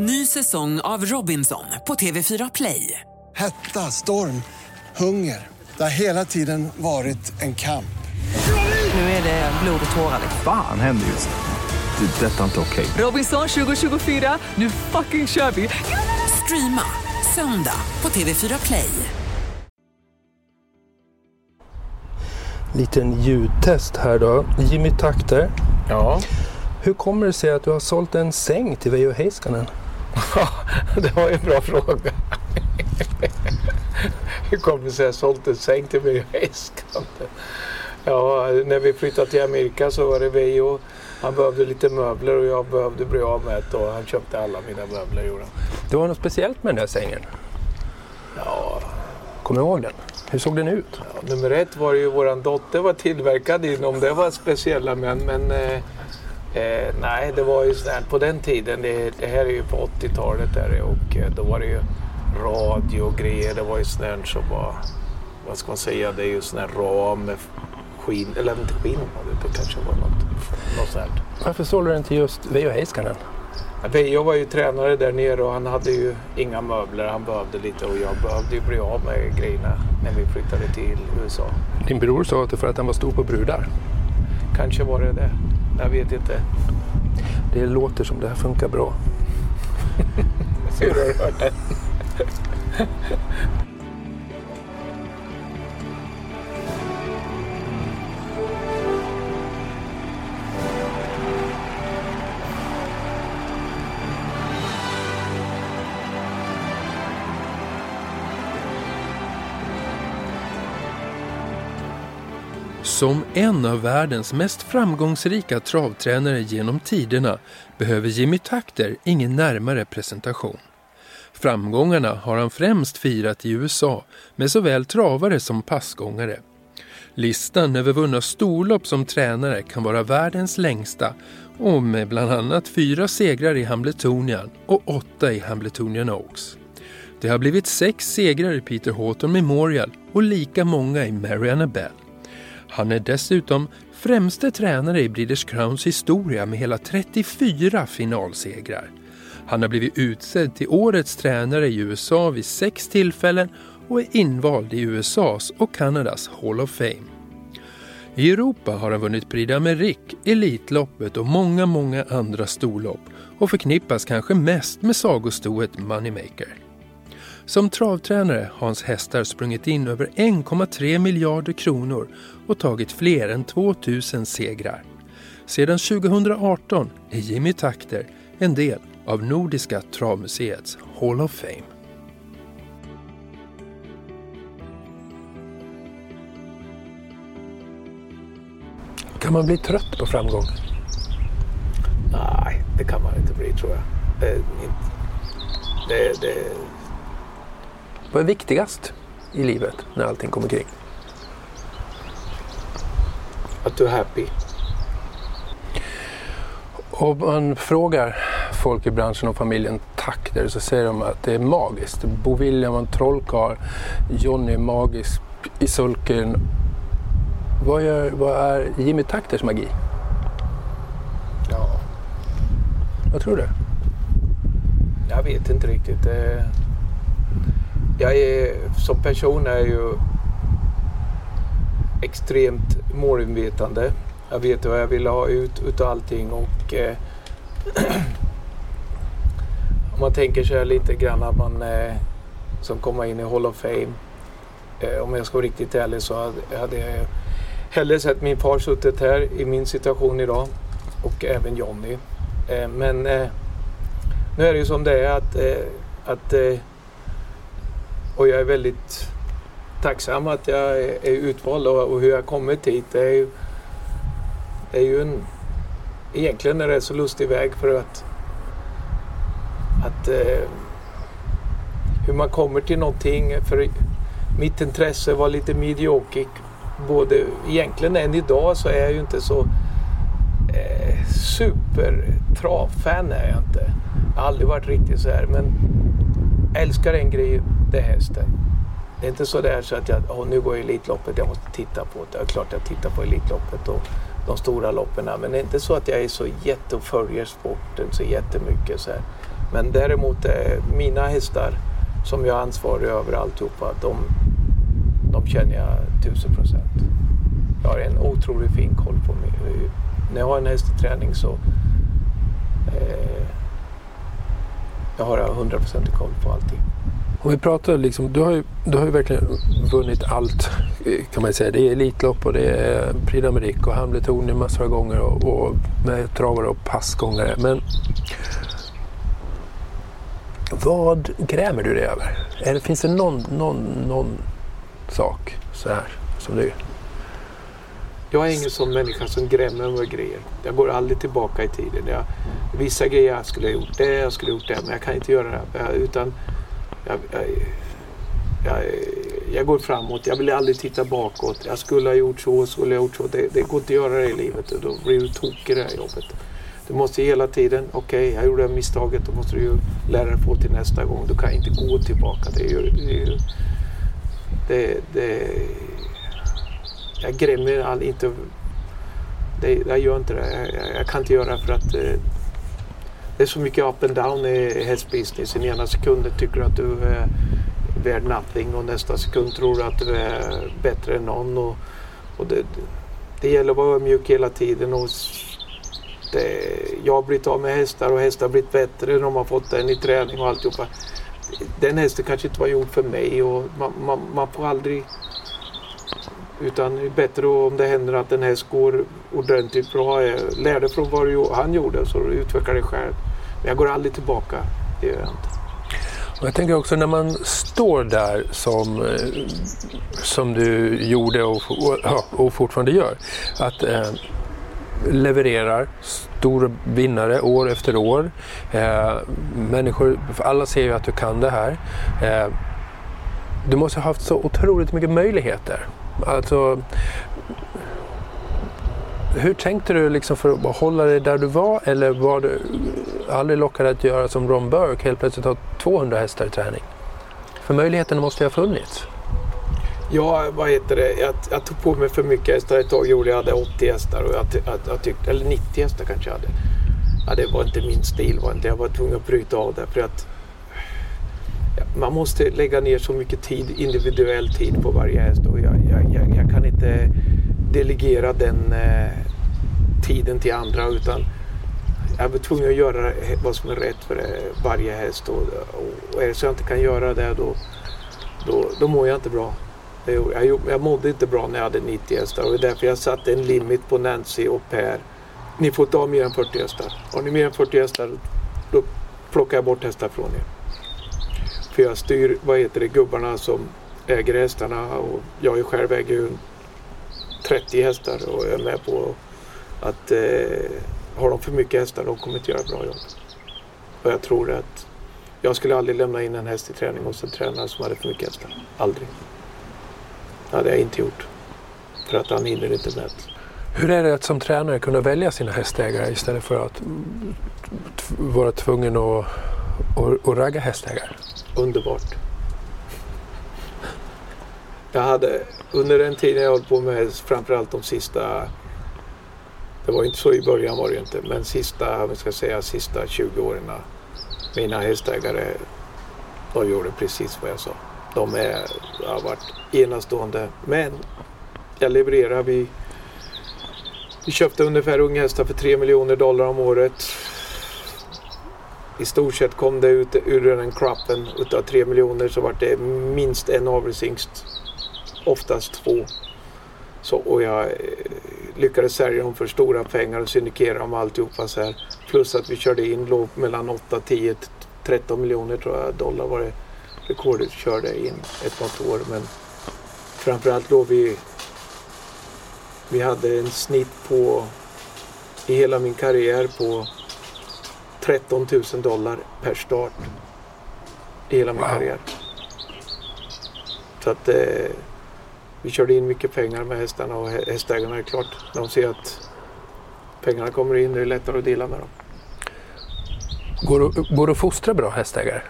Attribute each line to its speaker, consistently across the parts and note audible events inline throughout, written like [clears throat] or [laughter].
Speaker 1: Ny säsong av Robinson på TV4 Play.
Speaker 2: Hetta, storm, hunger. Det har hela tiden varit en kamp.
Speaker 1: Nu är det blod och tårar.
Speaker 3: Fan händer just nu. Det. är Detta är inte okej.
Speaker 1: Robinson 2024, nu fucking kör vi! Streama söndag på TV4 Play.
Speaker 4: Liten ljudtest här då. Jimmy Takter,
Speaker 5: Ja,
Speaker 4: hur kommer det sig att du har sålt en säng till Veijo Heiskanen? [laughs]
Speaker 5: det var ju en bra fråga. Hur kommer det sig att jag sålt en säng till Veijo Heiskanen? Ja, när vi flyttade till Amerika så var det Veijo. Han behövde lite möbler och jag behövde bli av med ett och han köpte alla mina möbler gjorde han.
Speaker 4: Det var något speciellt med den där sängen.
Speaker 5: Ja,
Speaker 4: Kommer du ihåg den? Hur såg den ut?
Speaker 5: ja, nummer ett var ju våran dotter var tillverkad inom. Det var speciella men, men eh, eh, nej det var ju sådär på den tiden. Det, det här är ju på 80-talet där och eh, då var det ju radio och grejer. Det var ju sådär som var, vad ska man säga, det är ju sån här ram med skinn, eller inte skinn det, det kanske var något, något sånt.
Speaker 4: Varför sålde du den till just Veijo Heiskanen?
Speaker 5: Veijo var ju tränare där nere och han hade ju inga möbler. Han behövde lite och jag behövde ju bli av med grejerna när vi flyttade till USA.
Speaker 4: Din bror sa att det för att den var stor på brudar.
Speaker 5: Kanske var det det. Jag vet inte.
Speaker 4: Det låter som det här funkar bra. [laughs]
Speaker 5: Hur har du hört det?
Speaker 6: Som en av världens mest framgångsrika travtränare genom tiderna behöver Jimmy Takter ingen närmare presentation. Framgångarna har han främst firat i USA med såväl travare som passgångare. Listan över vunna storlopp som tränare kan vara världens längsta och med bland annat fyra segrar i Hamletonian och åtta i Hamletonian Oaks. Det har blivit sex segrar i Peter Houghton Memorial och lika många i Mary Annabelle. Han är dessutom främste tränare i British Crowns historia med hela 34 finalsegrar. Han har blivit utsedd till årets tränare i USA vid sex tillfällen och är invald i USAs och Kanadas Hall of Fame. I Europa har han vunnit Prix d'Amérique, Elitloppet och många, många andra storlopp och förknippas kanske mest med sagostoet Moneymaker. Som travtränare har hans hästar sprungit in över 1,3 miljarder kronor och tagit fler än 2000 segrar. Sedan 2018 är Jimmy Takter en del av Nordiska travmuseets Hall of Fame.
Speaker 4: Kan man bli trött på framgång?
Speaker 5: Nej, det kan man inte bli tror jag. Det, inte, det, det,
Speaker 4: Vad är viktigast i livet när allting kommer kring?
Speaker 5: att du är happy.
Speaker 4: Om man frågar folk i branschen och familjen Takter så säger de att det är magiskt. Bo William var en trollkarl, Johnny är magisk i sulken. Vad, gör, vad är Jimmy Takters magi?
Speaker 5: Ja,
Speaker 4: Vad tror du?
Speaker 5: jag vet inte riktigt. Eh, jag är, som person är jag ju extremt målinvetande. Jag vet vad jag vill ha ut utav allting och eh, [clears throat] om man tänker sig lite grann att man eh, som kommer in i Hall of Fame. Eh, om jag ska vara riktigt ärlig så hade, hade jag hellre sett min far suttit här i min situation idag och även Johnny. Eh, men eh, nu är det ju som det är att, eh, att eh, och jag är väldigt tacksam att jag är utvald och, och hur jag kommit hit. Det är ju, det är ju en, egentligen är det så lustig väg för att, att eh, hur man kommer till någonting. För mitt intresse var lite mediokert. Både, egentligen än idag så är jag ju inte så eh, super travfan är jag inte. Jag har aldrig varit riktigt så här men jag älskar en grej, det är hästen. Det är inte så där så att jag, oh, nu går Elitloppet, jag måste titta på det. Ja, klart jag tittar på Elitloppet och de stora loppen. Men det är inte så att jag är så jätte och följer sporten så jättemycket. Så här. Men däremot eh, mina hästar som jag är ansvarig över alltihopa, de, de känner jag tusen procent. Jag har en otroligt fin koll på mig. När jag har en hästträning så eh, jag har hundraprocentig koll på allting.
Speaker 6: Om vi pratar liksom, du har ju, du har ju verkligen vunnit allt eh, kan man säga. Det är Elitlopp och det är Prix d'Amérique och Hambleton massor av gånger och, och med travare och passgångare. Men vad grämer du dig över? Eller finns det någon, någon, någon sak så här som du...
Speaker 5: Jag är ingen sån människa som grämer över grejer. Jag går aldrig tillbaka i tiden. Jag, vissa grejer jag skulle ha gjort det, jag skulle ha gjort det, men jag kan inte göra det. Eh, utan jag, jag, jag, jag, går framåt. Jag vill aldrig titta bakåt. Jag skulle ha gjort så, skulle ha gjort så. Det, det går inte att göra det i livet. Då blir du tokig i det här jobbet. Du måste hela tiden, okej okay, jag gjorde det misstaget, då måste du ju lära dig på till nästa gång. Du kan inte gå tillbaka. Det är ju, det, är det, det, jag grämer all, inte. Det, jag gör inte det. Jag, jag, kan inte göra det för att eh, det är så mycket up and down i hästbusiness. I ena sekunden tycker du att du är värd nothing och nästa sekund tror du att du är bättre än någon. Och, och det, det gäller att vara mjuk hela tiden. Och det, jag har blivit av med hästar och hästar har blivit bättre. De har fått den i träning och alltihopa. Den hästen kanske inte var gjord för mig och man, man, man får aldrig utan det är bättre om det händer att en häst går ordentligt bra. Lär dig från vad han gjorde så du utvecklar dig själv. Men jag går aldrig tillbaka. Det gör jag inte.
Speaker 6: Och jag tänker också när man står där som, eh, som du gjorde och, och, och fortfarande gör. Att eh, levererar stor vinnare år efter år. Eh, människor, alla ser ju att du kan det här. Eh, du måste ha haft så otroligt mycket möjligheter. Alltså, hur tänkte du liksom för att hålla dig där du var eller var du aldrig lockad att göra som Ron Burke, helt plötsligt ha 200 hästar i träning? För möjligheterna måste ju ha funnits.
Speaker 5: Ja, vad heter det? Jag, jag, tog på mig för mycket hästar ett tag. Jag hade 80 hästar och jag, jag, jag tyckte, eller 90 hästar kanske jag hade. Ja, det var inte min stil. Var inte. Jag var tvungen att bryta av det för att man måste lägga ner så mycket tid, individuell tid på varje häst och jag, jag, jag kan inte delegera den eh, tiden till andra utan jag var tvungen att göra vad som är rätt för eh, varje häst och, och, och är det så jag inte kan göra det då, då, då mår jag inte bra. Jag, jag mådde inte bra när jag hade 90 hästar och det är därför jag satte en limit på Nancy och Per. Ni får inte ha mer än 40 hästar. Har ni mer än 40 hästar då plockar jag bort hästar från er. För jag styr, vad heter det, gubbarna som äger hästarna och jag själv äger ju 30 hästar och är med på att eh, har de för mycket hästar de kommer inte göra bra jobb. Och jag tror att jag skulle aldrig lämna in en häst i träning hos en tränare som hade för mycket hästar. Aldrig. Det hade jag inte gjort. För att han hinner inte med.
Speaker 6: Hur är det att som tränare kunna välja sina hästägare istället för att vara tvungen att, att, att ragga hästägare?
Speaker 5: Underbart. Jag hade under den tiden jag höll på med framförallt de sista det var inte så i början var det inte men sista, vi ska säga sista 20 åren mina hästägare de gjorde precis vad jag sa. De är, har varit enastående. Men jag levererar. Vi, vi köpte ungefär unghästar för 3 miljoner dollar om året. I stort sett kom det ut ur den kroppen utav 3 miljoner så var det minst en avelshingst. Oftast två. Så, och jag eh, lyckades sälja dem för stora pengar och syndikera dem alltihopa så här. Plus att vi körde in låg mellan 8, 10, 13 miljoner tror jag dollar var det rekordet körde in ett par år. Men framförallt låg vi... Vi hade en snitt på i hela min karriär på 13 000 dollar per start. I hela min wow. karriär. Så att eh, vi körde in mycket pengar med hästarna och hästägarna är klart. De ser att pengarna kommer in är det lättare att dela med dem.
Speaker 6: Går går det att fostra bra hästägare?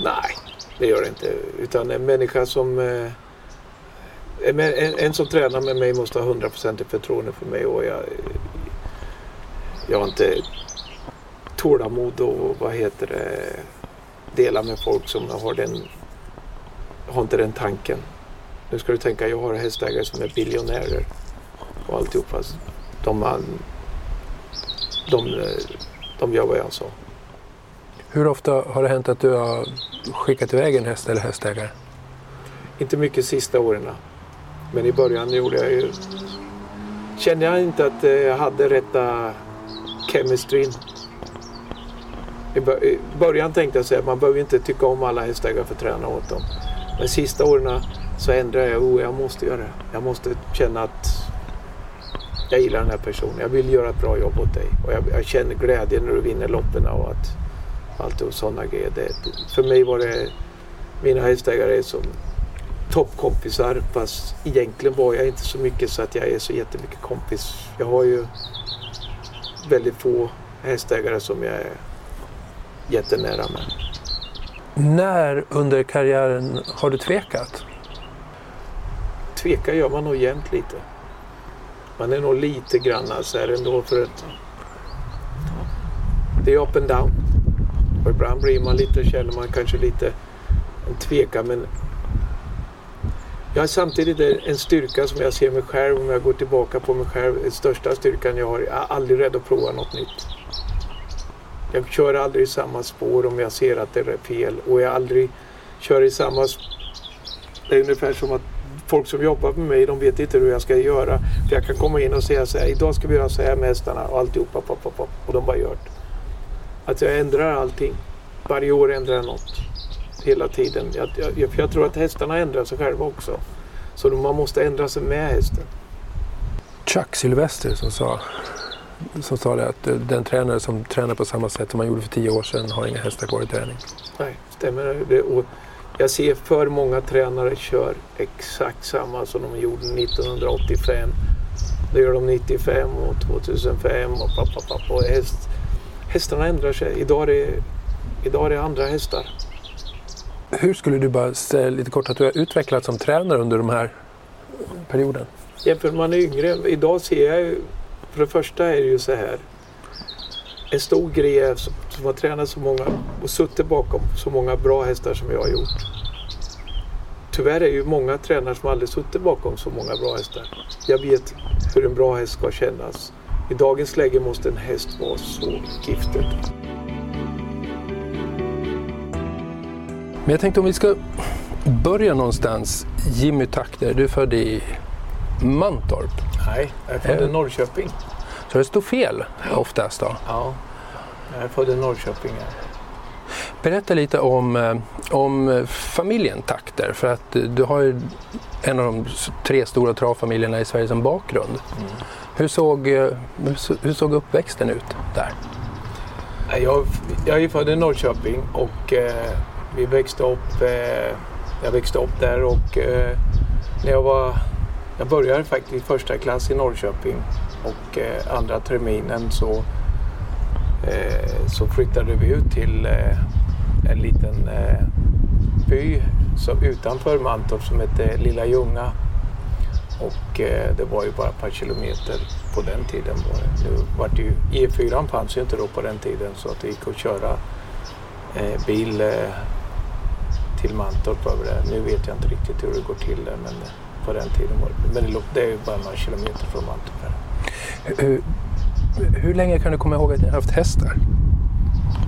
Speaker 5: Nej, det gör det inte. Utan en människa som... Eh, en, en, som tränar med mig måste ha 100% förtroende för mig och jag... Jag har inte... tålamod och vad heter det, dela med folk som har den, har inte den tanken. Nu ska du tänka, jag har hästägare som är biljonärer och alltihopa. De, de, de, de gör vad jag sa.
Speaker 6: Hur ofta har det hänt att du har skickat iväg en häst eller hästägare?
Speaker 5: Inte mycket sista åren. Men i början gjorde jag ju... Kände jag inte att jag hade rätta chemistrin. I början tänkte jag säga att man behöver inte tycka om alla hästägare för att träna åt dem. Men sista åren så ändrade jag. Oh, jag måste göra det. Jag måste känna att jag gillar den här personen. Jag vill göra ett bra jobb åt dig. Och jag, jag känner glädje när du vinner loppen och att allt och sådana grejer. Det, för mig var det mina hästägare som toppkompisar fast egentligen var jag inte så mycket så att jag är så jättemycket kompis. Jag har ju väldigt få hästägare som jag är jättenära med.
Speaker 6: När under karriären har du tvekat?
Speaker 5: Tveka gör man nog jämt lite. Man är nog lite grann så här ändå för att det är up and down. Och ibland blir man lite, känner man kanske lite en tvekan men jag har samtidigt en styrka som jag ser mig själv om jag går tillbaka på mig själv. Den största styrkan jag har. Jag är aldrig rädd att prova något nytt. Jag kör aldrig i samma spår om jag ser att det är fel och jag aldrig kör i samma... Det är ungefär som att folk som jobbar med mig de vet inte hur jag ska göra. För jag kan komma in och säga så här, idag ska vi göra så här med hästarna och alltihopa pop, pop, pop, och de bara gör det. Att jag ändrar allting. Varje år ändrar jag något. Hela tiden. Jag, jag, för jag tror att hästarna ändrar sig själva också. Så man måste ändra sig med hästen.
Speaker 6: Chuck Sylvester som sa, som sa det att den tränare som tränar på samma sätt som man gjorde för tio år sedan har inga hästar kvar i träning.
Speaker 5: Nej, stämmer det. Och jag ser för många tränare kör exakt samma som de gjorde 1985. Det gör de 95 och 2005 och papp, papp, papp, och häst, hästarna ändrar sig. Idag är, det, idag är det andra hästar.
Speaker 6: Hur skulle du bara säga lite kort att du har utvecklats som tränare under de här perioden?
Speaker 5: Jämfört med man är yngre. Idag ser jag ju, för det första är det ju så här. En stor grej är som, som har tränat så många och suttit bakom så många bra hästar som jag har gjort. Tyvärr är ju många tränare som aldrig suttit bakom så många bra hästar. Jag vet hur en bra häst ska kännas. I dagens läge måste en häst vara så giftig.
Speaker 6: Men jag tänkte om vi ska börja någonstans. Jimmy Takter, du är född i Mantorp.
Speaker 5: Nej, jag är född i Norrköping.
Speaker 6: Så det står fel oftast då?
Speaker 5: Ja, jag är född i Norrköping.
Speaker 6: Berätta lite om, eh, om familjen Takter. För att du har ju en av de tre stora travfamiljerna i Sverige som bakgrund. Mm. Hur, såg, eh, hur såg uppväxten ut där?
Speaker 5: Jag, jag är född i Norrköping och eh, vi växte upp, eh, jag växte upp där och eh, när jag var, jag började faktiskt första klass i Norrköping och eh, andra terminen så, eh, så flyttade vi ut till eh, en liten eh, by som, utanför Mantorp som hette Lilla Ljunga. Och eh, det var ju bara ett par kilometer på den tiden. Nu var det ju, E4 fanns ju inte då på den tiden så att det gick att köra eh, bil eh, till Mantorp över det. Nu vet jag inte riktigt hur det går till där men på den tiden var det. Men det är ju bara några kilometer från Mantorp.
Speaker 6: Hur, hur länge kan du komma ihåg att ni har haft hästar?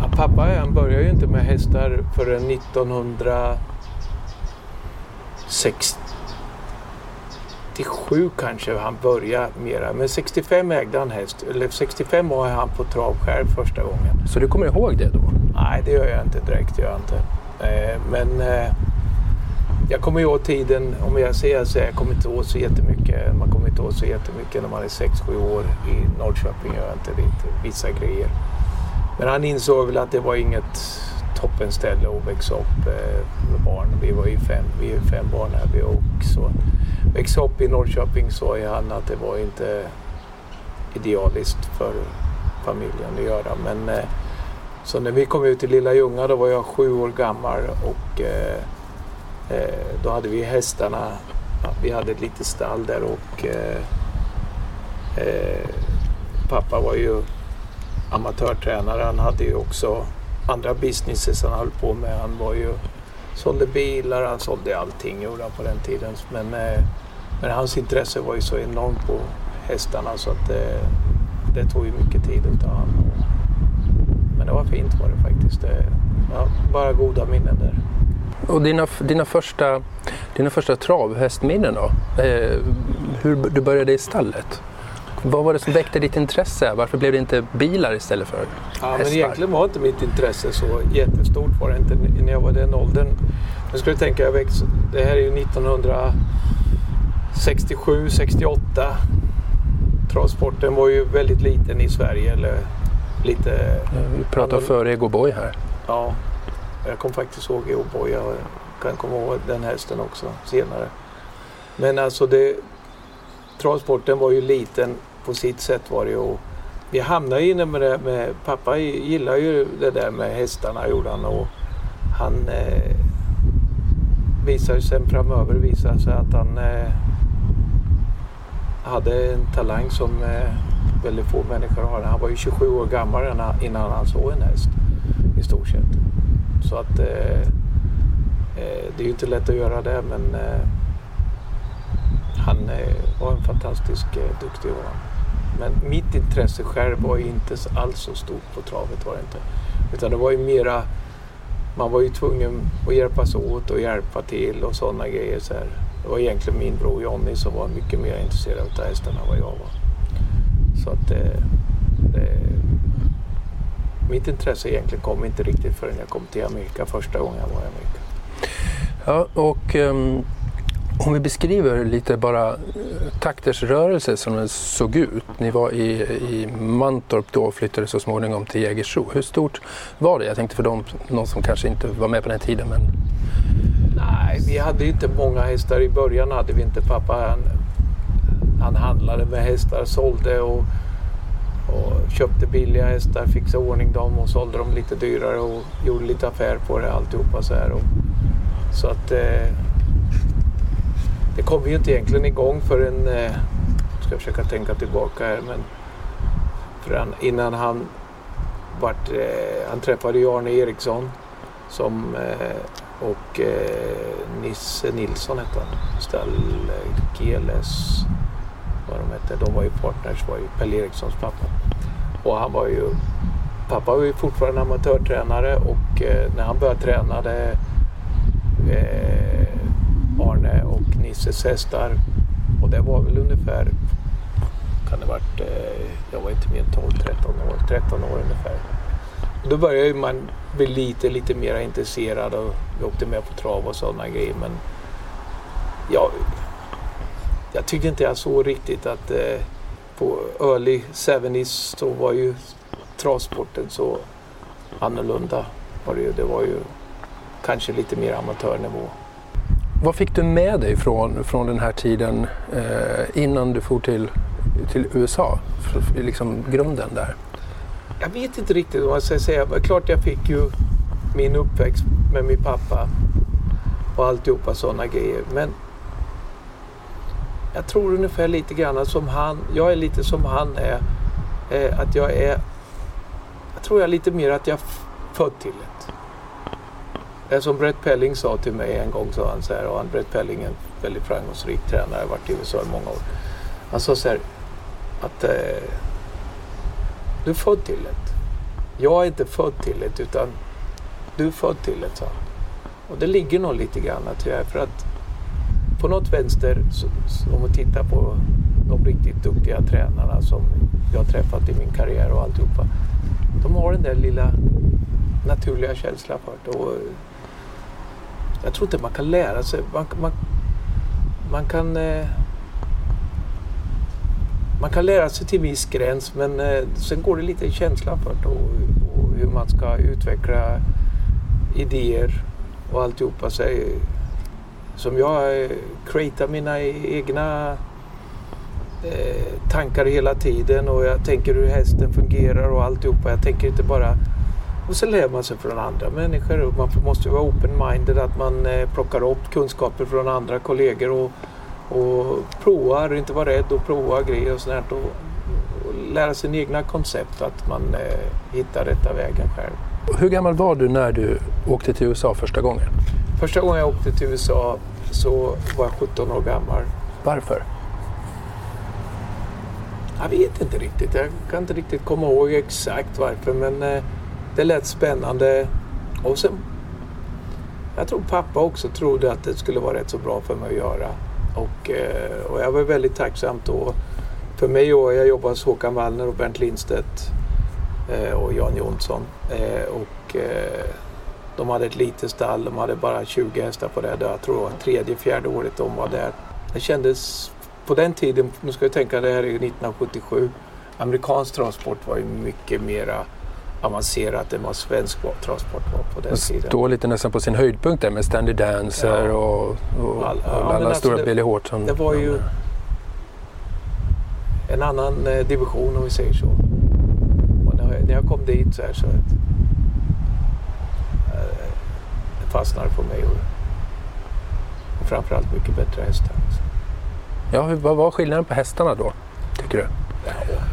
Speaker 5: Ja, pappa han började ju inte med hästar förrän 1967 kanske han började mera. Men 65 ägde han häst. Eller 65 var han på trav själv första gången.
Speaker 6: Så du kommer ihåg det då?
Speaker 5: Nej, det gör jag inte direkt. Gör jag inte. Eh, men eh, jag kommer ihåg tiden, om jag säger så, jag kommer inte ihåg så jättemycket. Man kommer inte ihåg så jättemycket när man är 6-7 år i Norrköping. Gör inte lite, vissa grejer. Men han insåg väl att det var inget toppenställe att växa upp eh, med barn. Vi var ju fem, vi är fem barn här vi och så växa upp i Norrköping sa han att det var inte idealiskt för familjen att göra. Men eh, så när vi kom ut till Lilla Ljunga då var jag sju år gammal och eh, Eh, då hade vi hästarna. Vi hade ett litet stall där och eh, eh, pappa var ju amatörtränare. Han hade ju också andra businesses han höll på med. Han var ju, sålde bilar, han sålde allting gjorde han på den tiden. Men, eh, men hans intresse var ju så enormt på hästarna så att det, det tog ju mycket tid utav honom. Men det var fint var det faktiskt. Det, ja, bara goda minnen där.
Speaker 6: Och dina, dina, första, dina första travhästminnen då? Eh, hur du började i stallet? Vad var det som väckte ditt intresse? Varför blev det inte bilar istället för
Speaker 5: ja,
Speaker 6: hästar?
Speaker 5: Men egentligen var inte mitt intresse så jättestort var det inte när jag var den åldern. Jag skulle tänka, jag växt, det här är ju 1967, 68. Travsporten var ju väldigt liten i Sverige. Eller lite...
Speaker 6: Vi pratade före Ego Boy här.
Speaker 5: Ja, jag kommer faktiskt ihåg i Boy. Jag kan komma ihåg den hästen också senare. Men alltså det... Travsporten var ju liten på sitt sätt var det ju. Vi hamnade inne med det med, pappa gillar ju det där med hästarna gjorde han och han eh, visade sen framöver visade sig att han eh, hade en talang som eh, väldigt få människor har. Han var ju 27 år gammal innan han såg en häst i stort sett. Så att eh, eh, det är ju inte lätt att göra det men eh, han eh, var en fantastisk eh, duktig man. Men mitt intresse själv var ju inte alls så stort på travet var det inte. Utan det var ju mera, man var ju tvungen att hjälpas åt och hjälpa till och sådana grejer. Så här. Det var egentligen min bror Jonny som var mycket mer intresserad av hästarna än vad jag var. Så att eh, det, mitt intresse egentligen kom inte riktigt förrän jag kom till Amerika första gången jag var i Amerika.
Speaker 6: Ja, och um, om vi beskriver lite bara eh, Takters rörelse som den såg ut. Ni var i, i Mantorp då och flyttade så småningom till Jägersro. Hur stort var det? Jag tänkte för dem, någon som kanske inte var med på den tiden. Men...
Speaker 5: Nej, vi hade inte många hästar. I början hade vi inte. Pappa han, han handlade med hästar, sålde och, och köpte billiga hästar, fixade ordning dem och sålde dem lite dyrare och gjorde lite affär på det alltihopa så här. Och, så att eh, det kom ju inte egentligen igång förrän, eh, ska jag försöka tänka tillbaka här, men förrän, innan han vart, eh, han träffade ju Arne Eriksson som, eh, och eh, Nisse Nilsson hette han, Stall eh, GLS, vad de hette, de var ju partners, var ju Pelle Erikssons pappa. Och han var ju, pappa var ju fortfarande amatörtränare och eh, när han började träna det, eh, Arne och Nisses hästar. Och det var väl ungefär, kan det varit, eh, jag var inte mer än 12-13 år, 13 år ungefär. Då började man bli lite, lite mer intresserad och vi åkte med på trav och sådana grejer. Men jag, jag tyckte inte jag såg riktigt att eh, på early 70s så var ju travsporten så annorlunda. Var det, ju. det var ju kanske lite mer amatörnivå.
Speaker 6: Vad fick du med dig från, från den här tiden eh, innan du for till, till USA? Liksom grunden där.
Speaker 5: Jag vet inte riktigt vad jag ska säga. Det klart jag fick ju min uppväxt med min pappa och alltihopa sådana grejer. Men jag tror ungefär lite grann som han. Jag är lite som han är. Eh, att jag är... Jag tror jag är lite mer att jag är född till det. Det som Brett Pelling sa till mig en gång, sa han så här, och han, Brett Pelling är en väldigt framgångsrik tränare, har varit i USA i många år. Han sa så här, att eh, du är född till det. Jag är inte född till det, utan du är född till det, sa han. Och det ligger nog lite grann att jag, för att på något vänster, om vi tittar på de riktigt duktiga tränarna som jag har träffat i min karriär och alltihopa. De har den där lilla naturliga känslan för det. Och jag tror inte man kan lära sig. Man, man, man kan... Eh, man kan lära sig till viss gräns men eh, sen går det lite i känslan för det och, och hur man ska utveckla idéer och alltihopa. Så, eh, som jag eh, createar mina e-, egna eh, tankar hela tiden och jag tänker hur hästen fungerar och alltihopa. Jag tänker inte bara och så lär man sig från andra människor och man måste vara open-minded att man eh, plockar upp kunskaper från andra kollegor och, och provar, inte vara rädd och prova grejer och sånt och, och lära sina egna koncept, att man eh, hittar rätta vägen själv.
Speaker 6: Hur gammal var du när du åkte till USA första gången?
Speaker 5: Första gången jag åkte till USA så var jag 17 år gammal.
Speaker 6: Varför?
Speaker 5: Jag vet inte riktigt. Jag kan inte riktigt komma ihåg exakt varför men eh, det lät spännande. Och sen, jag tror pappa också trodde att det skulle vara rätt så bra för mig att göra. Och, eh, och jag var väldigt tacksam då. För mig och jag jobbade hos Håkan Wallner och Bernt Lindstedt eh, och Jan Jonsson. Och, de hade ett litet stall, de hade bara 20 hästar på det. Jag tror det var tredje, fjärde året de var där. Det kändes på den tiden, nu ska jag tänka det här är 1977, amerikansk travsport var ju mycket mera avancerat än vad svensk travsport var på den tiden.
Speaker 6: står lite nästan på sin höjdpunkt där med Standy Dancer
Speaker 5: Ja.
Speaker 6: och, och
Speaker 5: All- ja,
Speaker 6: alla
Speaker 5: alltså
Speaker 6: stora
Speaker 5: det-
Speaker 6: Billy Horton.
Speaker 5: Det var ju en annan eh, division om vi säger så. Och när, jag, när jag kom dit så här så att, eh, det fastnade på mig och, och framförallt mycket bättre hästar. Också.
Speaker 6: Ja, vad var skillnaden på hästarna då, tycker du?
Speaker 5: Ja,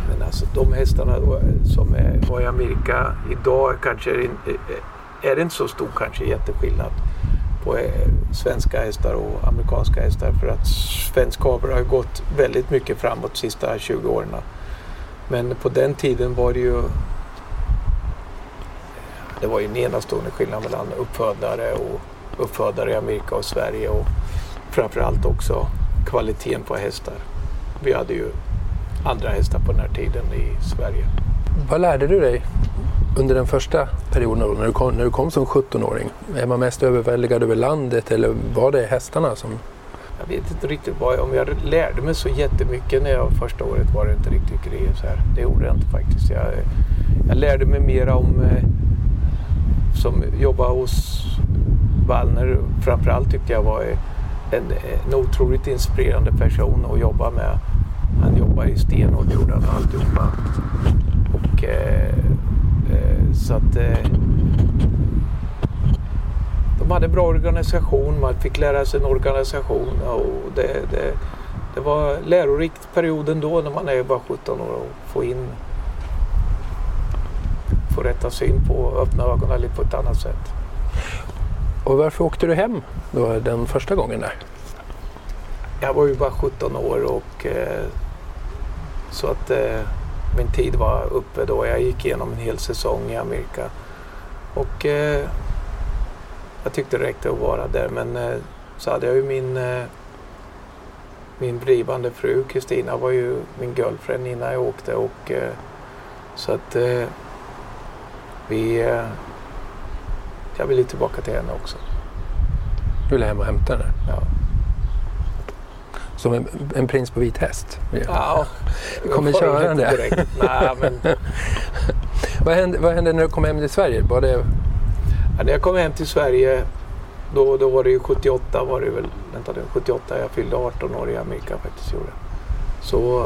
Speaker 5: men alltså de hästarna då, som är, i Amerika idag kanske är, in- är det inte så stor kanske jätteskillnad på eh, svenska hästar och amerikanska hästar för att svensk avel har gått väldigt mycket framåt de sista 20 åren. Men på den tiden var det ju det var ju en enastående skillnad mellan uppfödare och uppfödare i Amerika och Sverige och framförallt också kvaliteten på hästar. Vi hade ju andra hästar på den här tiden i Sverige.
Speaker 6: Vad lärde du dig under den första perioden då, när du kom, när du kom som 17-åring? Är man mest överväldigad över landet eller var det hästarna som...
Speaker 5: Jag vet inte riktigt vad, om jag lärde mig så jättemycket när jag första året var det inte riktigt grejer så här. Det gjorde jag inte faktiskt. Jag, jag lärde mig mera om eh, som jobbade hos Wallner. Framförallt tyckte jag var en, en otroligt inspirerande person att jobba med. Han jobbade i stenhårt gjorde han alltihopa. Och eh, eh, så att eh, de hade bra organisation, man fick lära sig en organisation och det, det, det var lärorikt perioden då när man är bara 17 år och få in få rätta syn på och öppna ögonen lite på ett annat sätt.
Speaker 6: Och varför åkte du hem då den första gången där?
Speaker 5: Jag var ju bara 17 år och eh, så att eh, min tid var uppe då. Jag gick igenom en hel säsong i Amerika. Och eh, jag tyckte det räckte att vara där. Men eh, så hade jag ju min, eh, min blivande fru Kristina var ju min girlfriend innan jag åkte. Och, eh, så att vi... Eh, jag ville tillbaka till henne också.
Speaker 6: Du ville hem och hämta henne?
Speaker 5: Ja.
Speaker 6: Som en, en prins på vit häst?
Speaker 5: Ja,
Speaker 6: Kommer
Speaker 5: det var
Speaker 6: köra
Speaker 5: inte
Speaker 6: det?
Speaker 5: direkt. Nej, men [laughs]
Speaker 6: Vad, hände, vad hände när du kom hem till Sverige? Var det...
Speaker 5: Ja, när jag kom hem till Sverige då, då var det ju 78 var det väl. Vänta nu, 78. Jag fyllde 18 år i Amerika faktiskt. Gjorde. Så,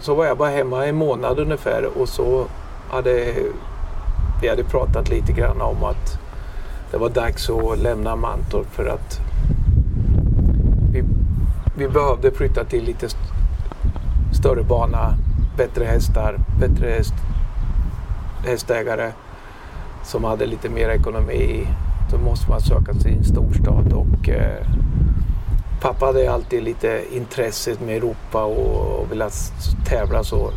Speaker 5: så var jag bara hemma en månad ungefär och så hade vi hade pratat lite grann om att det var dags att lämna Mantorp för att vi, vi behövde flytta till lite st- större bana, bättre hästar, bättre häst, hästägare som hade lite mer ekonomi. Då måste man söka sig i en storstad och eh, pappa hade alltid lite intresse med Europa och, och ville tävla så.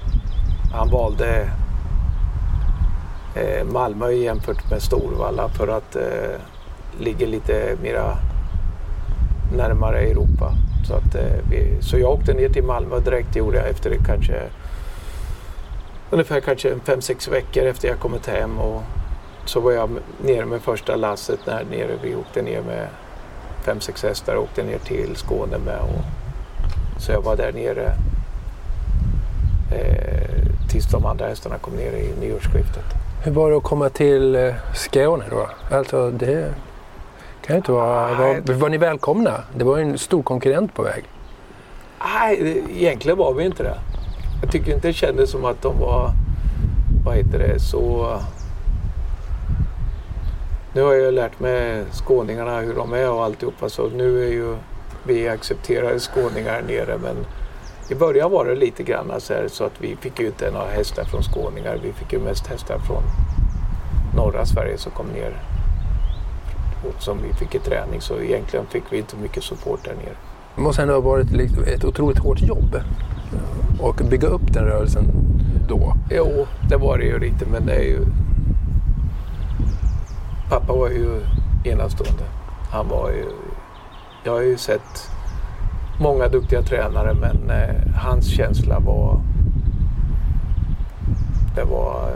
Speaker 5: Han valde Eh, Malmö jämfört med Storvalla för att eh, ligga lite mera närmare Europa. Så, att, eh, vi, så jag åkte ner till Malmö direkt gjorde jag efter kanske ungefär kanske en fem, sex veckor efter jag kommit hem och så var jag nere med första lasset där nere. Vi åkte ner med fem, sex hästar och åkte ner till Skåne med. Och, så jag var där nere eh, tills de andra hästarna kom ner i nyårsskiftet.
Speaker 6: Hur var det att komma till eh, Skåne då? Alltså det kan ju inte vara... Var, var ni välkomna? Det var ju en stor konkurrent på väg.
Speaker 5: Nej, egentligen var vi inte det. Jag tycker inte det kändes som att de var, vad heter det, så... Nu har jag lärt mig skåningarna hur de är och alltihopa så nu är ju vi accepterade skåningar nere men I början var det lite grann så, här, så att vi fick ju inte några hästar från skåningar. Vi fick ju mest hästar från norra Sverige som kom ner. Och som vi fick i träning. Så egentligen fick vi inte mycket support där nere.
Speaker 6: Det måste ändå ha varit ett otroligt hårt jobb och bygga upp den rörelsen då.
Speaker 5: Jo, det var det ju lite men det är ju... Pappa var ju enastående. Han var ju... Jag har ju sett många duktiga tränare men eh, hans känsla var... Det var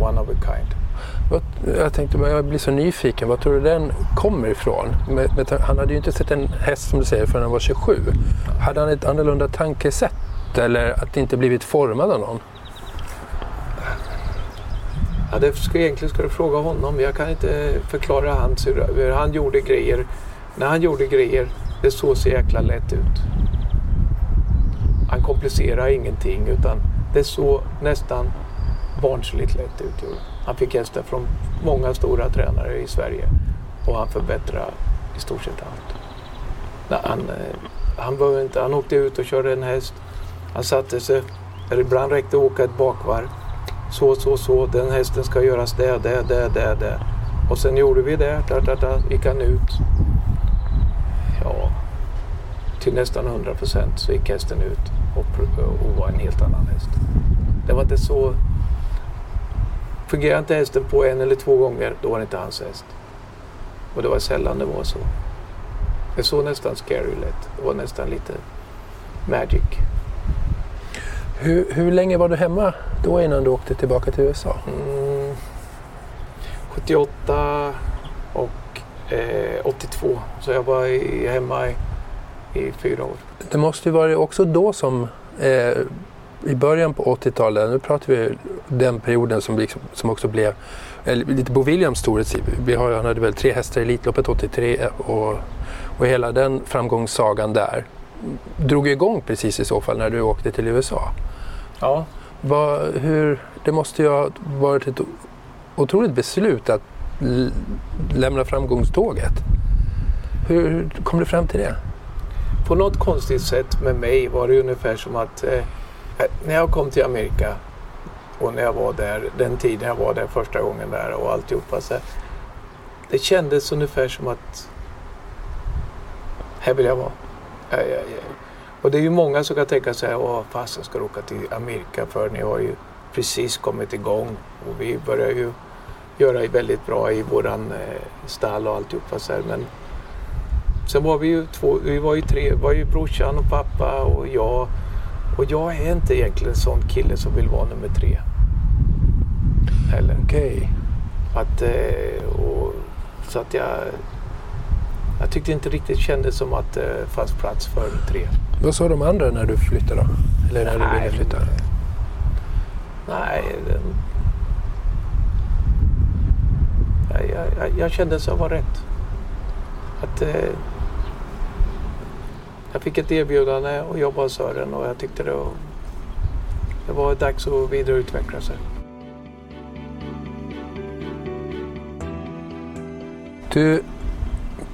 Speaker 5: one of a kind.
Speaker 6: Jag tänkte, jag blir så nyfiken. Vad tror du den kommer ifrån? Han hade ju inte sett en häst som du säger förrän han var 27. Hade han ett annorlunda tankesätt eller att det inte blivit formad av någon?
Speaker 5: Ja, det ska, egentligen ska du fråga honom. Jag kan inte förklara hans, hur han gjorde grejer. När han gjorde grejer, det såg så jäkla lätt ut. Han komplicerade ingenting utan det såg nästan barnsligt lätt ut. Han fick hästar från många stora tränare i Sverige och han förbättrade i stort sett allt. Han, eh, han, inte, han åkte ut och körde en häst. Han satte sig, eller ibland räckte åka ett bakvarv. Så, så, så, den hästen ska göras det, det, det, det, det. Och sen gjorde vi det, da, da, da, gick han ut. Till nästan 100 procent så gick hästen ut och, och var en helt annan häst. Det var inte så Fungerar inte hästen på en eller två gånger, då var det inte hans häst. Och det var sällan det var så. Det såg nästan scary lätt. Det var nästan lite magic.
Speaker 6: Hur, hur länge var du hemma då innan du åkte tillbaka till USA?
Speaker 5: Mm, 78 och eh, 82. Så jag var i, hemma i, i, fyra år.
Speaker 6: Det måste ju vara också då som eh, i början på 80-talet, nu pratar vi den perioden som, liksom, som också blev lite Bo Williams storhetstid. Vi har, han hade väl tre hästar i Elitloppet 83 och, och hela den framgångssagan där drog igång precis i så fall när du åkte till USA.
Speaker 5: Ja.
Speaker 6: Vad, hur, det måste ju ha varit ett otroligt beslut att lämna framgångståget. Hur kom du fram till det?
Speaker 5: På något konstigt sätt med mig var det ungefär som att eh, eh, när jag kom till Amerika och när jag var där, den tiden jag var där första gången där och alltihopa. Så det kändes ungefär som att här vill jag vara. Ja, ja, ja. Och det är ju många som kan tänka sig, åh fasen ska du åka till Amerika för ni har ju precis kommit igång och vi börjar ju göra väldigt bra i våran eh, stall och alltihopa så här. Men sen var vi ju två, vi var ju tre, var ju brorsan och pappa och jag och jag är inte egentligen en sån kille som vill vara nummer tre. Heller.
Speaker 6: Okej. Okay.
Speaker 5: Att, eh, och, så att jag... Jag tyckte inte riktigt kändes som att det fanns plats för tre.
Speaker 6: Vad sa de andra när du flyttade då? Eller när nej, du ville flytta?
Speaker 5: Nej, den, jag, jag, jag kände så var rätt. Att... Jag fick ett erbjudande att jobba hos Sören och jag tyckte det var, det var dags att vidareutveckla sig.
Speaker 6: Du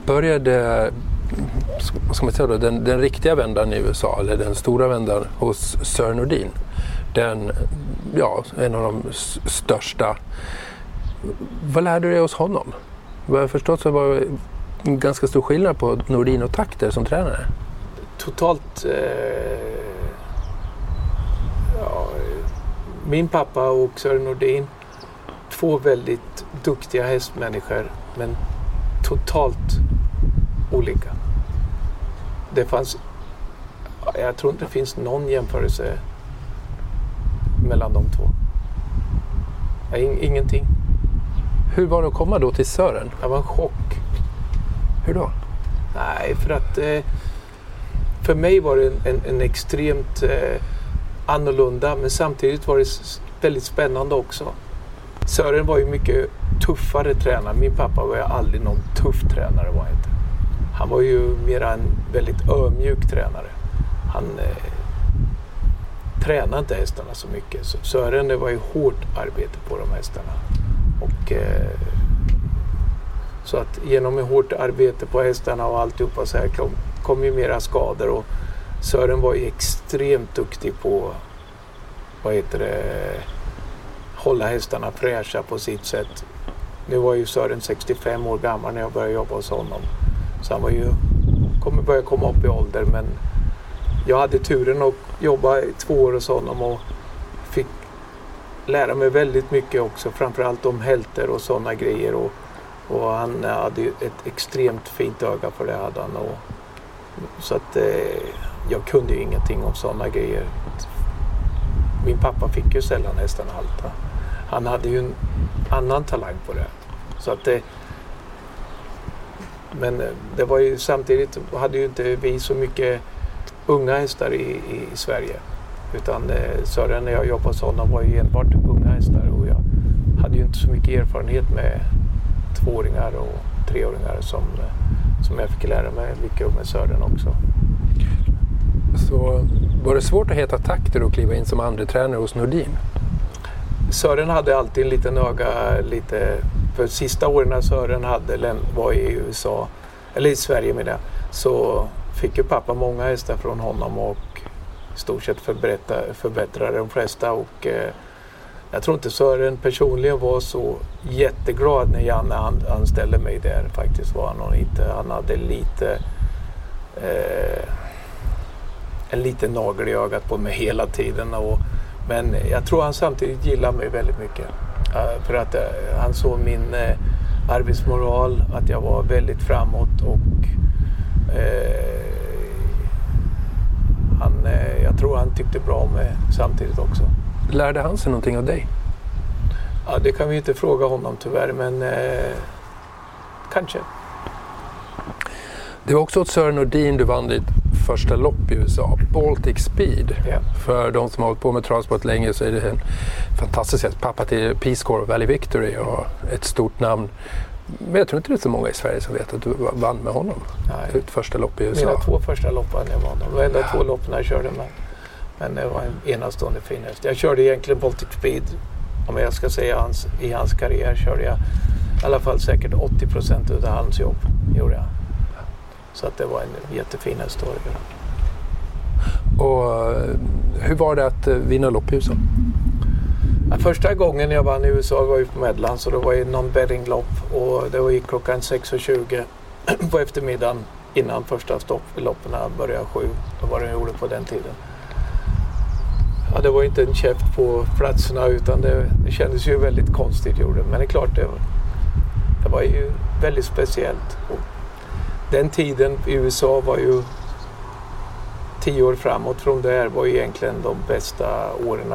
Speaker 6: började, vad ska man säga då, den, den riktiga vändan i USA, eller den stora vändan hos Sören Nordin. Den, ja, en av de största. Vad lärde du dig hos honom? Vad jag förstått så var det en ganska stor skillnad på Nordin och Takter som tränare
Speaker 5: totalt... Eh, ja, min pappa och Sören Nordin, två väldigt duktiga hästmänniskor men totalt olika. Det fanns... Jag tror inte det finns någon jämförelse mellan de två. Ingenting.
Speaker 6: Hur var det att komma då till Sören?
Speaker 5: Det var en chock.
Speaker 6: Hur då?
Speaker 5: Nej, för att eh, för mig var det en, en extremt eh, annorlunda men samtidigt var det väldigt spännande också. Sören var ju mycket tuffare tränare. Min pappa var ju aldrig någon tuff tränare. Var inte. Han var ju mera en väldigt ödmjuk tränare. Han eh, tränade inte hästarna så mycket. Så Sören det var ju hårt arbete på de hästarna. Och, eh, så att genom hårt arbete på hästarna och alltihopa så här kom, kom ju mera skador och Sören var ju extremt duktig på vad heter det, hålla hästarna fräscha på sitt sätt. Nu var ju Sören 65 år gammal när jag började jobba hos honom. Så han var ju, kommer börja komma upp i ålder men jag hade turen att jobba i två år hos honom och fick lära mig väldigt mycket också. Framförallt om hälter och sådana grejer. Och, och han hade ju ett extremt fint öga för det hade han. Och, så att eh, jag kunde ju ingenting om sådana grejer. Min pappa fick ju sällan hästarna halta. Han hade ju en annan talang på det. Så att det, men eh, det var ju samtidigt hade ju inte vi så mycket unga hästar i, i, i Sverige. Utan eh, Sören när jag jobbade hos honom var ju enbart unga hästar och jag hade ju inte så mycket erfarenhet med tvååringar och treåringar som, eh, som jag fick lära mig med Sören också.
Speaker 6: Så var det svårt att heta takter och kliva in som andre tränare hos Nordin?
Speaker 5: Sören hade alltid en liten öga lite... För sista åren när Sören hade, var i USA, eller i Sverige med det, så fick ju pappa många hästar från honom och i stort sett förbättrade de flesta. Och, eh, jag tror inte Sören personligen var så jätteglad när Janne anställde mig där. Faktiskt var han inte. Han hade lite eh, en liten nagel i ögat på mig hela tiden. Och, men jag tror han samtidigt gillade mig väldigt mycket. Eh, för att eh, han såg min eh, arbetsmoral, att jag var väldigt framåt och han, jag tror han tyckte bra om mig samtidigt också.
Speaker 6: Lärde han sig någonting av dig?
Speaker 5: Ja, det kan vi inte fråga honom tyvärr, men kanske.
Speaker 6: Det var också åt Sören Nordin du vann ditt första lopp i USA, Baltic Speed.
Speaker 5: Yeah.
Speaker 6: För de som har hållit på med travsport länge så är det en fantastisk häst. Pappa till Peace Corps Valley Victory och ett stort namn. Men jag tror inte det är så många i Sverige som vet att du vann med honom.
Speaker 5: Nej.
Speaker 6: Ditt första lopp i USA.
Speaker 5: Mina två första lopp vann jag med honom. Det var enda ja. två lopp när jag körde med. Men det var en enastående fin häst. Jag körde egentligen Baltic Speed, om jag ska säga hans, i hans karriär, körde jag i alla fall säkert 80 procent av hans jobb. Gjorde jag. Så att det var en jättefin historia.
Speaker 6: Och eh, hur var det att eh, vinna lopp i USA?
Speaker 5: Ja, första gången jag vann i USA var ju på Medland så det var ju någon bettinglopp och det var ju klockan 6.20 [clears throat] på eftermiddagen innan första loppen började sju. Det var det jag gjorde på den tiden. Ja, det var inte en käft på platserna utan det, det kändes ju väldigt konstigt gjorde Men det är klart, det, det var ju väldigt speciellt. Och den tiden i USA var ju tio år framåt från där var ju egentligen de bästa åren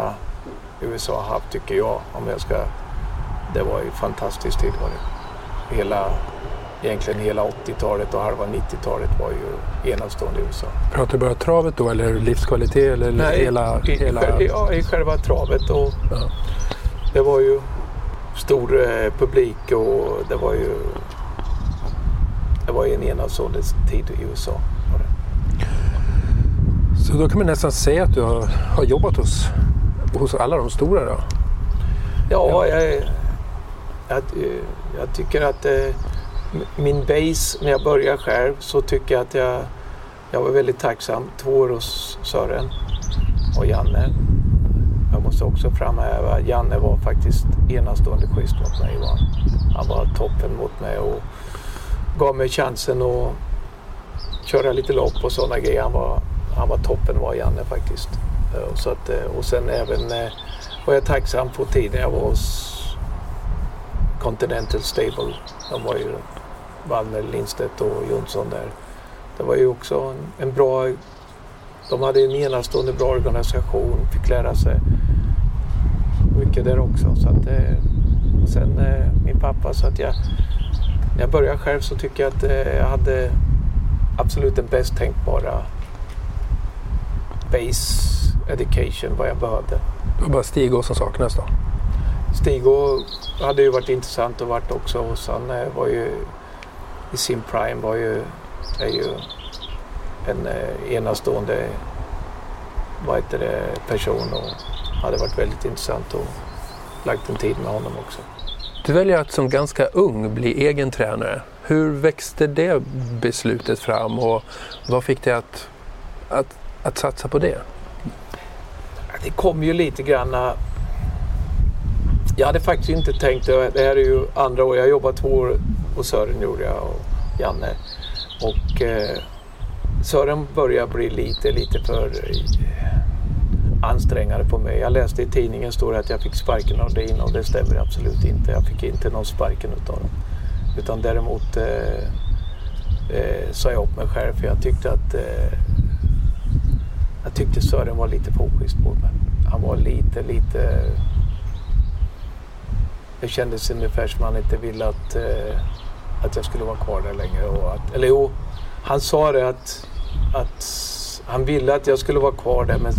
Speaker 5: USA har haft tycker jag. Om jag ska, det var ju fantastisk tid var det. Hela, egentligen hela 80-talet och halva 90-talet var ju enastående i USA.
Speaker 6: Pratar du bara travet då eller livskvalitet? Eller
Speaker 5: Nej,
Speaker 6: hela,
Speaker 5: i,
Speaker 6: hela...
Speaker 5: Ja, i själva travet. Och ja. Det var ju stor eh, publik och det var ju det var ju en enastående tid i USA.
Speaker 6: Så då kan man nästan säga att du har, har jobbat hos, hos alla de stora då?
Speaker 5: Ja, jag, jag, jag tycker att eh, min base när jag började själv så tycker jag att jag, jag var väldigt tacksam. Två år hos Sören och Janne. Jag måste också framhäva att Janne var faktiskt enastående schysst mot mig. Han var toppen mot mig. Och, gav mig chansen att köra lite lopp och sådana grejer. Han var, han var toppen var Janne faktiskt. Eh, så att, eh, och sen även eh, var jag tacksam på tiden jag var hos Continental Stable. De var ju Wallner, Lindstedt och Jonsson där. Det var ju också en, en bra... De hade en enastående bra organisation, fick lära sig mycket där också. Så att, och sen min pappa, så att jag när jag började själv så tycker jag att eh, jag hade absolut den bäst tänkbara base education vad jag behövde.
Speaker 6: Det var bara Stig som saknas då?
Speaker 5: Stig hade ju varit intressant och varit också hos han eh, var ju i sin prime var ju, är ju en eh, enastående vad heter det, person och hade varit väldigt intressant och lagt en tid med honom också.
Speaker 6: Du väljer att som ganska ung bli egen tränare. Hur växte det beslutet fram och vad fick dig att, att att satsa på det?
Speaker 5: Det kom ju lite grann. Jag hade faktiskt inte tänkt det. Här är ju andra år. Jag har jobbat två år och Sören gjorde jag och Janne. Och eh, Sören börjar bli lite, lite för eh, ansträngande på mig. Jag läste i tidningen står att jag fick sparken av Dean och det stämmer absolut inte. Jag fick inte någon sparken utav dem. Utan däremot eh, eh, sa jag upp mig själv för jag tyckte att eh, jag tyckte Sören var lite för oschysst mot mig. Han var lite, lite... Det kändes ungefär som han inte ville att, eh, att jag skulle vara kvar där längre. Och att, eller jo, han sa det att, att han ville att jag skulle vara kvar där men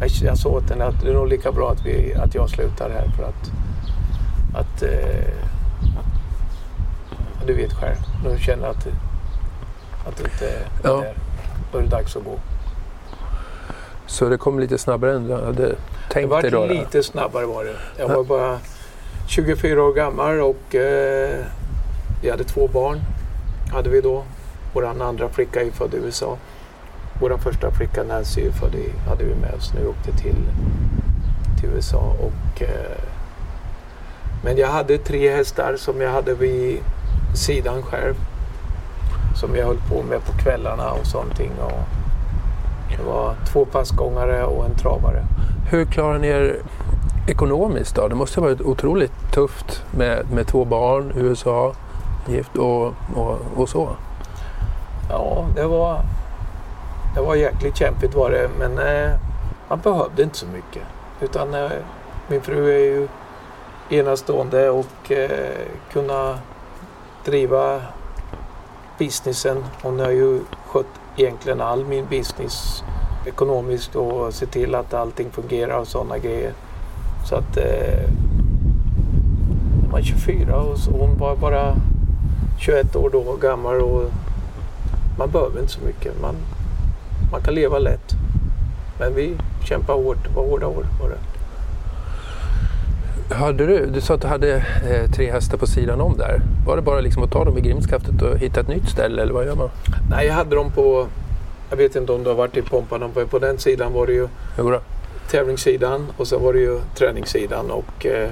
Speaker 5: jag, jag sa åt henne att det är nog lika bra att, vi, att jag slutar här för att, att eh, du vet själv. Nu känner jag att, att det inte är
Speaker 6: Ja.
Speaker 5: där. Då är det dags att gå.
Speaker 6: Så det kom lite snabbare än du hade
Speaker 5: Det
Speaker 6: tänkt
Speaker 5: var
Speaker 6: dig då? då?
Speaker 5: lite snabbare var det. Jag var bara 24 år gammal och eh, vi hade två barn. Hade vi då. Vår andra flicka är född i USA. Vår första flicka Nancy är född i, hade vi med oss när vi åkte till, till USA. Och, eh, men jag hade tre hästar som jag hade vid sidan själv. Som jag höll på med på kvällarna och sånt. Och det var två passgångare och en travare.
Speaker 6: Hur klarar ni er ekonomiskt då? Det måste ha varit otroligt tufft med, med två barn, USA, gift och, och, och så.
Speaker 5: Ja, det var, det var jäkligt kämpigt var det. Men eh, man behövde inte så mycket. Utan eh, min fru är ju enastående och eh, kunna driva businessen. Hon har ju skött egentligen all min business ekonomiskt och se till att allting fungerar och sådana grejer. Så att eh, hon var 24 och hon var bara 21 år då gammal och man behöver inte så mycket. Man, man kan leva lätt. Men vi kämpar hårt. Det var hårda år var det.
Speaker 6: Hade du, du sa att du hade eh, tre hästar på sidan om där. Var det bara liksom att ta dem i grimskaftet och hitta ett nytt ställe eller vad gör man?
Speaker 5: Nej, jag hade dem på... Jag vet inte om du har varit i Pompan. På, på den sidan var det ju
Speaker 6: då.
Speaker 5: tävlingssidan och sen var det ju träningssidan. Och eh,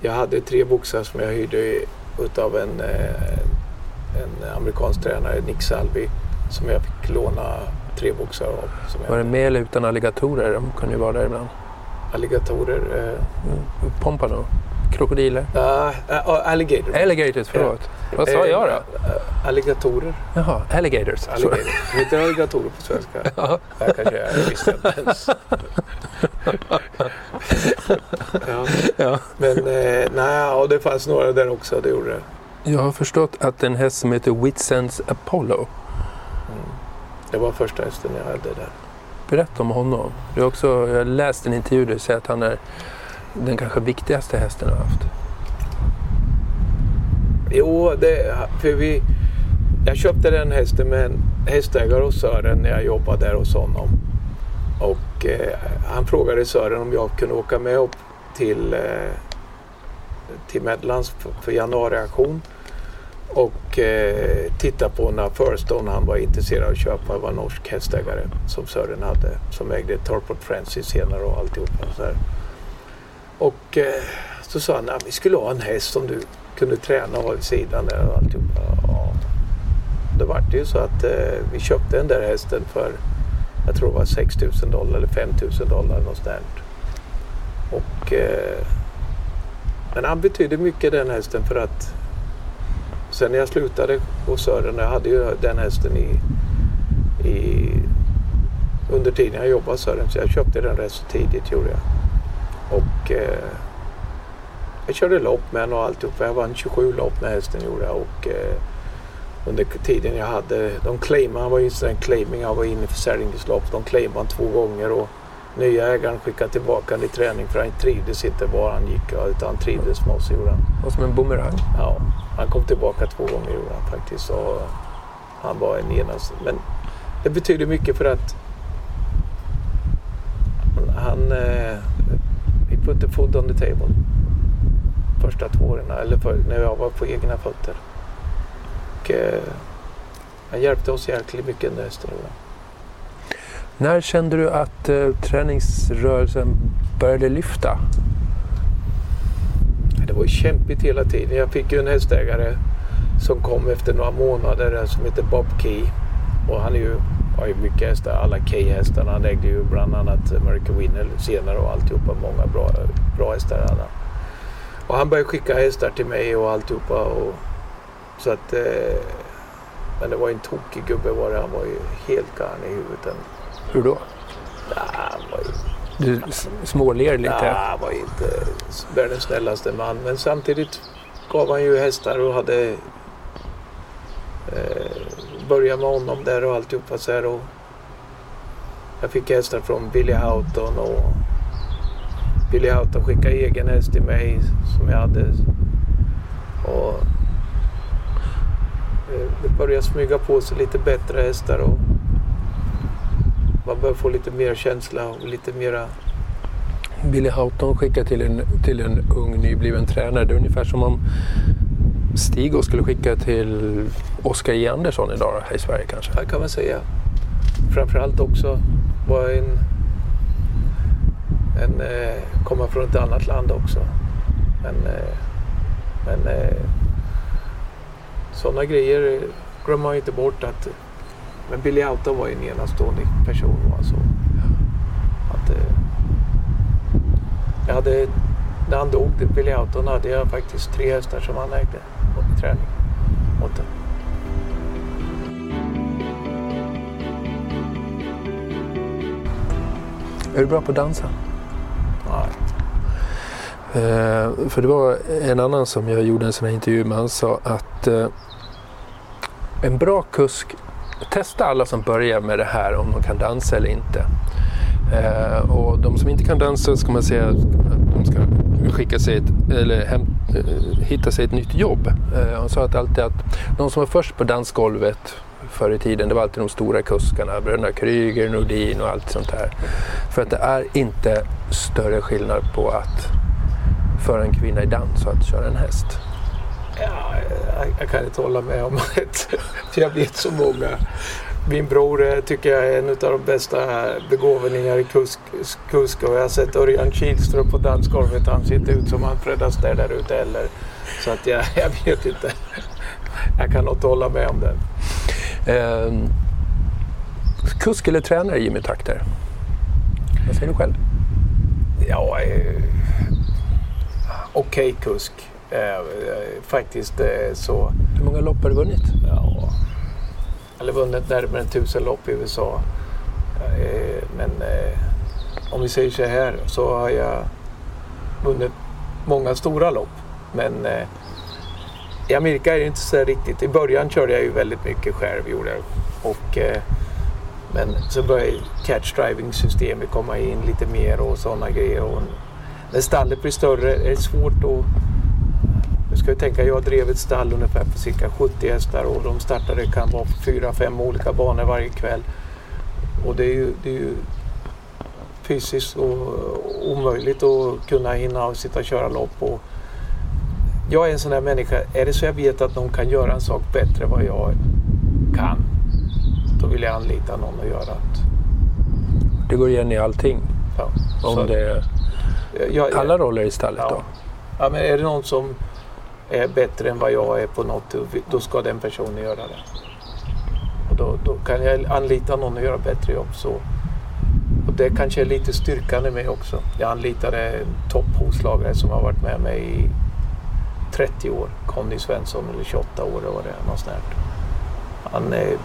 Speaker 5: jag hade tre boxar som jag hyrde utav en, eh, en amerikansk tränare, Nick Salvi, som jag fick låna tre boxar av.
Speaker 6: Var det med eller utan alligatorer? De kunde ju vara där ibland.
Speaker 5: alligatorer. Eh,
Speaker 6: Pompano? Krokodiler?
Speaker 5: ah, ah, alligator.
Speaker 6: Alligators, förlåt. Vad sa jag då?
Speaker 5: Eh, Alligatorer.
Speaker 6: Jaha, alligators.
Speaker 5: Alligator. Heter det alligatorer på svenska? [laughs]
Speaker 6: Ja.
Speaker 5: Jag kanske visste inte ens. [laughs] ja.
Speaker 6: Ja.
Speaker 5: Men eh, nej, och det fanns några där också. Det gjorde det.
Speaker 6: Jag har förstått att en häst som heter Whitsense Apollo.
Speaker 5: Det var första hästen jag hade där.
Speaker 6: Berätta om honom. Du har också, jag har läst en intervju där du säger att han är den kanske viktigaste hästen du har haft.
Speaker 5: Jo, det, för vi, jag köpte den hästen med en hästägare hos Sören när jag jobbade där hos honom. Och eh, han frågade Sören om jag kunde åka med upp till, eh, till Medlands för, för januariaktion och eh, titta på när Firestone han var intresserad av att köpa. Det var en norsk hästägare som Sören hade som ägde Torport Francis senare och alltihopa. Så här och eh, så sa han att vi skulle ha en häst som du kunde träna och ha vid sidan där och alltihopa. Ja. Det vart ju så att eh, vi köpte den där hästen för jag tror det var 6 000 dollar eller 5 000 dollar något sånt. Och, eh, men han betydde mycket den hästen för att sen när jag slutade hos Sören, jag hade ju den hästen i, i under tiden jag jobbade hos Sören så jag köpte den rätt så tidigt gjorde jag. Och eh, jag körde lopp med den och alltihopa. Jag vann 27 lopp med hästen gjorde. Och, eh, under tiden jag hade, de claimade, han var ju en claiming, han var inne i försäljningslopp. De claimade han två gånger och nya ägaren skickade tillbaka honom i träning för han trivdes inte var han gick utan han trivdes med oss gjorde han.
Speaker 6: Och som en boomerang.
Speaker 5: Ja, han kom tillbaka två gånger gjorde han faktiskt. Och han var en enas. Men det betyder mycket för att han... Eh, vi put the food on the table. Första två åren, eller för, när jag var på egna fötter. Och, eh, han hjälpte oss jäkligt mycket gjorde han.
Speaker 6: När kände du att eh, träningsrörelsen började lyfta?
Speaker 5: Det var kämpigt hela tiden. Jag fick ju en hästägare som kom efter några månader som heter Bob Key. Och han är ju, har ju mycket hästar, alla Key-hästarna. Han ägde ju bland annat American Winner senare och alltihopa. Många bra, bra hästar han Och han började skicka hästar till mig och alltihopa. Och, så att, eh, men det var en tokig gubbe var det. Han var ju helt galen i huvudet.
Speaker 6: Hur då?
Speaker 5: Ja, han var ju
Speaker 6: Du småler lite.
Speaker 5: Ja, han var inte världens snällaste man. Men samtidigt gav han ju hästar och hade eh, börja med honom där och alltihopa så här. Och jag fick hästar från Billy Houghton och Billy Houghton skickade egen häst till mig som jag hade. Och eh, det började smyga på sig lite bättre hästar och man börjar få lite mer känsla och lite mera...
Speaker 6: Billy Houghton skickar till en, till en ung nybliven tränare. Det är ungefär som om Stig skulle skicka till Oskar J Andersson idag här i Sverige kanske.
Speaker 5: Det kan man säga. Framförallt också var en, en eh, komma från ett annat land också. Men, eh, men eh, sådana grejer glömmer man inte bort att men Billy Auto var ju en enastående person. Alltså. Att, eh, jag hade, när han dog, Billy Auton, hade jag faktiskt tre hästar som han ägde träning åt den.
Speaker 6: Är du bra på att dansa?
Speaker 5: Nej.
Speaker 6: Eh, för det var en annan som jag gjorde en sån här intervju med. Han sa att eh, en bra kusk testa alla som börjar med det här om de kan dansa eller inte. Eh, och de som inte kan dansa ska man säga att de ska skicka sig ett, eller hem, eh, hitta sig ett nytt jobb. Eh, han sa att alltid att de som var först på dansgolvet förr i tiden, det var alltid de stora kuskarna, bröderna Kryger, Nordin och allt sånt här. För att det är inte större skillnad på att föra en kvinna i dans och att köra en häst.
Speaker 5: Ja, jag, jag kan inte hålla med om det. [laughs] För jag vet så många. Min bror eh, tycker jag är en av de bästa begåvningar i kusk, kusk och jag har sett Örjan Kihlström på dansgolvet. Han ser inte ut som han Fred Astaire där ute heller. Så att jag, [laughs] jag vet inte. Jag kan inte hålla med om det.
Speaker 6: Eh, kusk eller tränare Jimmy Takter? Vad säger du själv?
Speaker 5: Ja, eh, okej okay, kusk. Eh, faktiskt eh, så.
Speaker 6: Hur många lopp har du vunnit?
Speaker 5: Ja, eller vunnit närmare tusen lopp i USA. Eh, men eh, om vi säger så här så har jag vunnit många stora lopp. Men eh, i Amerika är det inte så riktigt. I början körde jag ju väldigt mycket själv. Gjorde jag. Och, eh, men så började catch driving systemet komma in lite mer och sådana grejer. Och när stallet blir större är det svårt att ska vi tänka, jag drev ett stall ungefär på cirka 70 hästar och de startade kan vara fyra, fem olika banor varje kväll. Och det är ju, det är ju fysiskt och omöjligt att kunna hinna och sitta och köra lopp. Och jag är en sån där människa, är det så jag vet att någon kan göra en sak bättre än vad jag kan, då vill jag anlita någon att göra det.
Speaker 6: Det går igen i allting?
Speaker 5: Ja,
Speaker 6: Om det är jag, alla roller i stallet
Speaker 5: ja.
Speaker 6: då?
Speaker 5: Ja, men är det någon som är bättre än vad jag är på något, då ska den personen göra det. Och då, då kan jag anlita någon att göra bättre jobb. Så. Och det kanske är lite styrkan i mig också. Jag anlitade en topphovslagare som har varit med mig i 30 år. Conny Svensson, eller 28 år eller vad det. Något sånt Han är,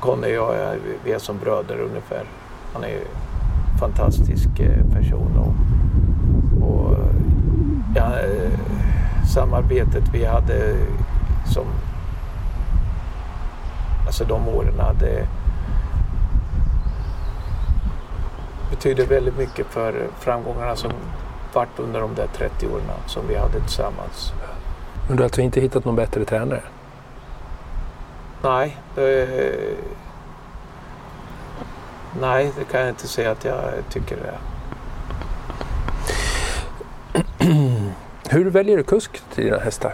Speaker 5: Conny och jag, vi är som bröder ungefär. Han är en fantastisk eh, person. Och, och ja, eh, samarbetet vi hade som alltså de åren hade betyder väldigt mycket för framgångarna som vart under de där 30 åren som vi hade tillsammans.
Speaker 6: Men du har alltså inte hittat någon bättre tränare?
Speaker 5: Nej, det, nej, det kan jag inte säga att jag tycker det. [clears throat]
Speaker 6: Hur väljer du kusk till dina hästar?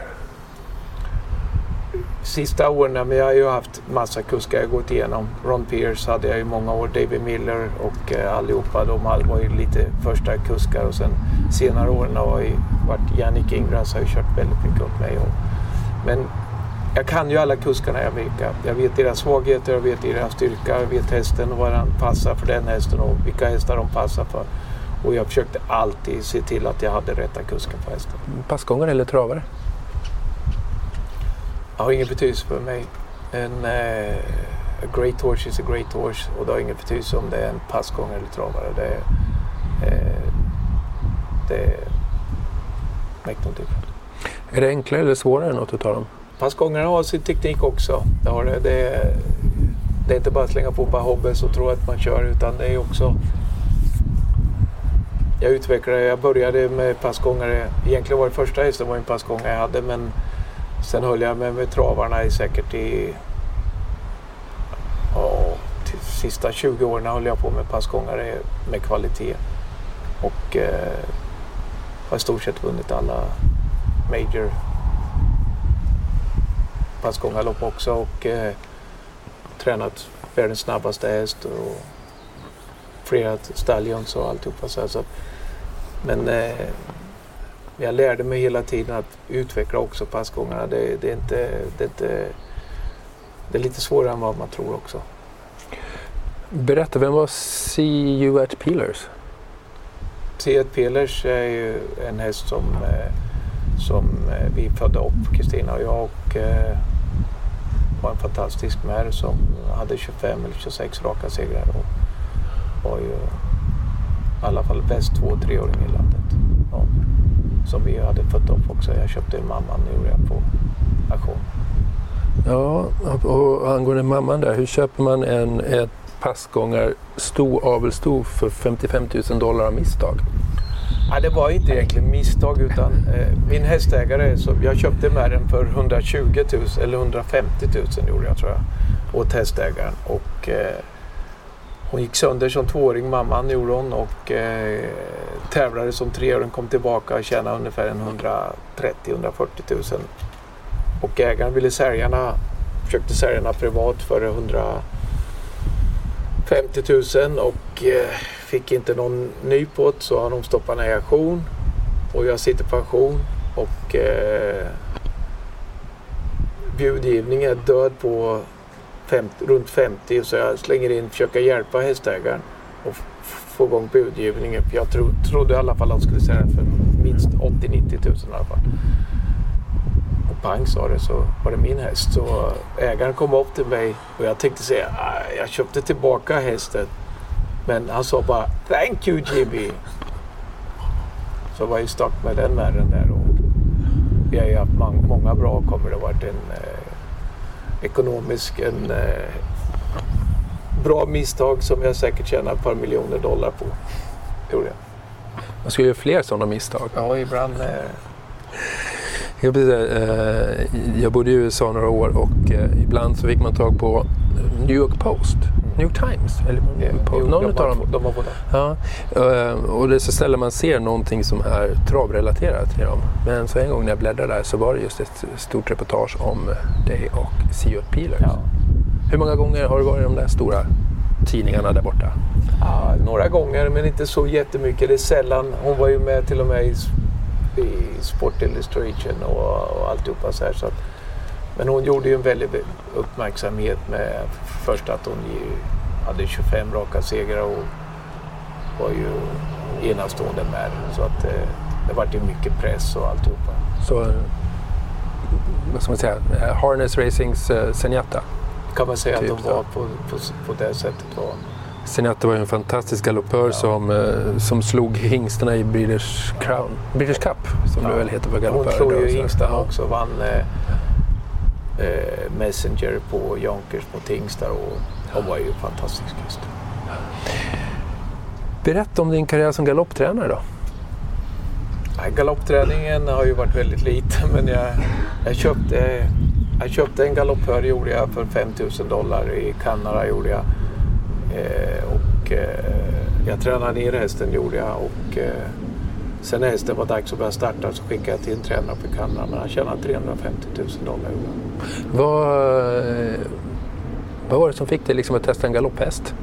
Speaker 5: sista åren, men jag har ju haft massa kuskar jag gått igenom. Ron Pierce hade jag i många år, David Miller och eh, allihopa. De var ju lite första kuskar och sen senare åren har ju varit Jannik Ingras har ju kört väldigt mycket åt mig. Men jag kan ju alla kuskarna i Amerika. Jag vet deras svagheter, jag vet deras styrka, jag vet hästen och vad den passar för den hästen och vilka hästar de passar för. Och jag försökte alltid se till att jag hade rätta kuskar på hästen.
Speaker 6: Passgångare eller travare?
Speaker 5: Det har ingen betydelse för mig. En uh, a great horse is a great horse och det har ingen betydelse om det är en passgångare eller travare. Det, uh, det make no difference.
Speaker 6: Är det enklare eller svårare än något utav dem?
Speaker 5: Passgångarna har sin teknik också. Det, har det. Det, är, det är inte bara att slänga på bara hobbes och tro att man kör utan det är också jag utvecklade, jag började med passgångare. Egentligen var det första hästen var en passgångare jag hade men sen höll jag med, med travarna i säkert i ja, till sista 20 åren höll jag på med passgångare med kvalitet. Och eh, har i stort sett vunnit alla major passgångarlopp också och eh, tränat världens snabbaste häst och flera stallions och alltihopa. Så, så, men eh, jag lärde mig hela tiden att utveckla också passgångarna. Det, det, är inte, det, är inte, det är lite svårare än vad man tror också.
Speaker 6: Berätta, vem var You At Peelers?
Speaker 5: See At Peelers är ju en häst som, eh, som eh, vi födde upp, Kristina och jag. Och, eh, var en fantastisk mär som hade 25 eller 26 raka segrar. Och var ju i alla fall bäst två, treåring i landet. Ja. Som vi hade fött upp också. Jag köpte mamman gjorde jag på auktion.
Speaker 6: Ja, och angående mamman där, hur köper man en ett passgångar sto avelsto för 55 000 dollar av misstag?
Speaker 5: Ja, det var inte egentligen misstag utan eh, min hästägare, så jag köpte med den för 120 000 eller 150 000 gjorde jag tror jag. Åt hästägaren. Och, eh, hon gick sönder som tvååring, mamman gjorde hon och eh, tävlade som treåring, kom tillbaka och tjänade ungefär 130-140 000. Och ägaren ville sälja henne, försökte sälja henne privat för 150 000 och eh, fick inte någon ny på det så han omstoppade henne i auktion. Och jag sitter på auktion och eh, budgivningen är död på 50, runt 50 så jag slänger in, försöker hjälpa hästägaren och få igång budgivningen. För jag tro, trodde i alla fall att de skulle sälja för minst 80-90 000 i alla fall. Och pang sa det så var det min häst. Så ägaren kom upp till mig och jag tänkte säga ah, jag köpte tillbaka hästen. Men han sa bara Thank you Jimmy. Så var jag stuck med den märren där. Och vi har ju haft många bra kommer det varit en eh, ekonomisk, en eh, bra misstag som jag säkert tjänar ett par miljoner dollar på. Gjorde jag.
Speaker 6: Man ska göra fler sådana misstag.
Speaker 5: Ja, ibland. Eh...
Speaker 6: Jag, eh, jag bodde i USA några år och eh, ibland så fick man tag på New York Post. New York Times? Eller York Post. Någon utav dem.
Speaker 5: De var båda.
Speaker 6: Ja. Eh, och det är så sällan man ser någonting som är travrelaterat till dem. Men så en gång när jag bläddrade där så var det just ett stort reportage om dig och Siot Peelers. Ja. Hur många gånger har du varit i de där stora tidningarna där borta?
Speaker 5: Ja, några gånger men inte så jättemycket. Det är sällan. Hon var ju med till och med i, i Sport Illustration och, och alltihopa så här. Så att, men hon gjorde ju en väldig uppmärksamhet med först att hon hade 25 raka segrar och var ju enastående med Så att eh, det vart ju mycket press och alltihopa.
Speaker 6: Så, vad ska man säga, Harness Racings uh, Zenyatta?
Speaker 5: Kan man säga typ att de var på, på, på det sättet. Var.
Speaker 6: Zenyatta var ju en fantastisk galoppör ja. som, uh, som slog hingstarna i British Crown. British Cup som ja. det väl heter för galoppörer.
Speaker 5: Hon slog ju hingstarna också. Vann eh, eh, Messenger på Yonkers mot hingstar och hon var ju fantastisk just.
Speaker 6: Berätta om din karriär som galopptränare då.
Speaker 5: Galoppträningen har ju varit väldigt liten men jag, jag, köpte, jag köpte en galoppör gjorde jag för 5000 dollar i Kanada gjorde jag. Eh, och eh, jag tränade ner hästen gjorde jag och eh, Sen när hästen var dags att börja starta så skickade jag till en tränare på Kanada men han tjänade 350 000 dollar.
Speaker 6: Vad, eh, vad var det som fick dig liksom att testa en galopphäst?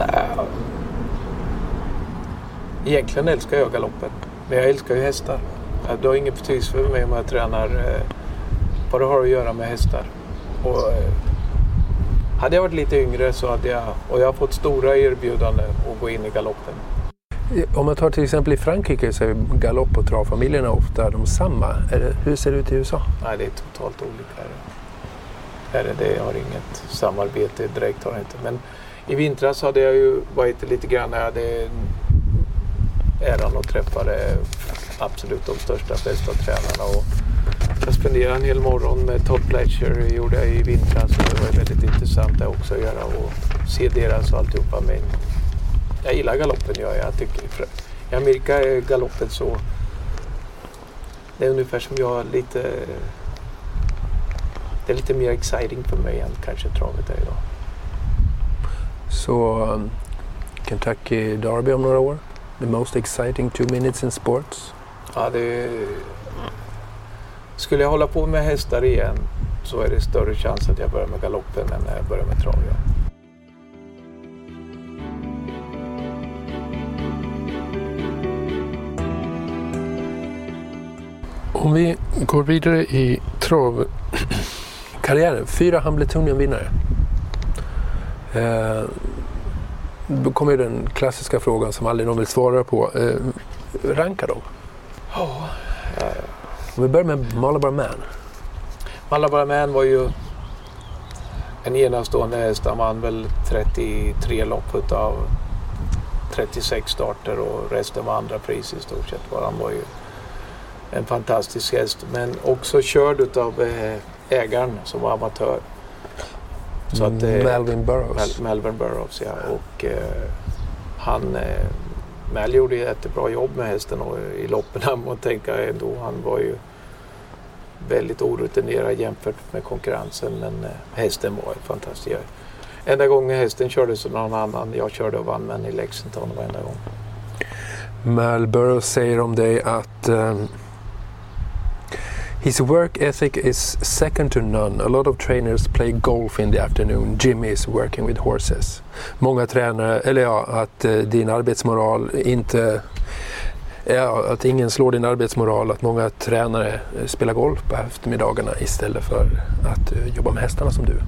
Speaker 5: Äh, egentligen älskar jag galoppen. Men jag älskar ju hästar. Det har ingen betydelse för mig om jag tränar eh, vad det har att göra med hästar. Och, hade jag varit lite yngre så hade jag, och jag har fått stora erbjudanden att gå in i galoppen.
Speaker 6: Om man tar till exempel i Frankrike så är galopp och travfamiljerna ofta de samma. Det, hur ser det ut i USA?
Speaker 5: Nej, det är totalt olika. Är det, jag har inget samarbete direkt. Har jag inte. Men i vintras hade jag ju varit lite grann, jag hade äran att träffa det absolut de största, bästa tränarna. Och jag spenderade en hel morgon med Todd Fletcher, det gjorde jag i vintras och det var väldigt intressant det också att göra och se deras och alltihopa. Men jag gillar galoppen, jag, jag tycker. I Amerika är galoppen så... Det är ungefär som jag lite... Det är lite mer exciting för mig än kanske travet är idag.
Speaker 6: Så um, Kentucky Derby om några år? The most exciting two minutes in sports?
Speaker 5: Ja, det... Skulle jag hålla på med hästar igen så är det större chans att jag börjar med galoppen än när jag börjar med trav.
Speaker 6: Om vi går vidare i travkarriären. Fyra Hambletonian-vinnare. Eh, då kommer den klassiska frågan som aldrig någon vill svara på. Eh, ranka dem.
Speaker 5: Ja.
Speaker 6: Om vi börjar med Malabar Man.
Speaker 5: Malabar Man var ju en enastående häst. Han vann väl 33 lopp utav 36 starter och resten var andra pris i stort sett. Han var ju en fantastisk häst men också körd utav eh, ägaren som var amatör.
Speaker 6: Så att, eh, Melvin Burrows.
Speaker 5: Mel Melvin Burrows ja. Och eh, han Mel gjorde ett jättebra jobb med hästen och i loppen. [laughs] Man tänka ändå. Han var ju väldigt orutinerad jämfört med konkurrensen. Men hästen var fantastisk. Enda gången hästen körde som någon annan. Jag körde och vann men i Lexington varenda gång.
Speaker 6: Mal Burrows säger om dig att um, His work ethic is second to none. A lot of trainers play golf in the afternoon. Jimmy is working with horses. Många tränare, eller ja, att uh, din arbetsmoral inte Ja, att ingen slår din arbetsmoral, att många tränare eh, spelar golf på eftermiddagarna istället för att uh, jobba med hästarna som du.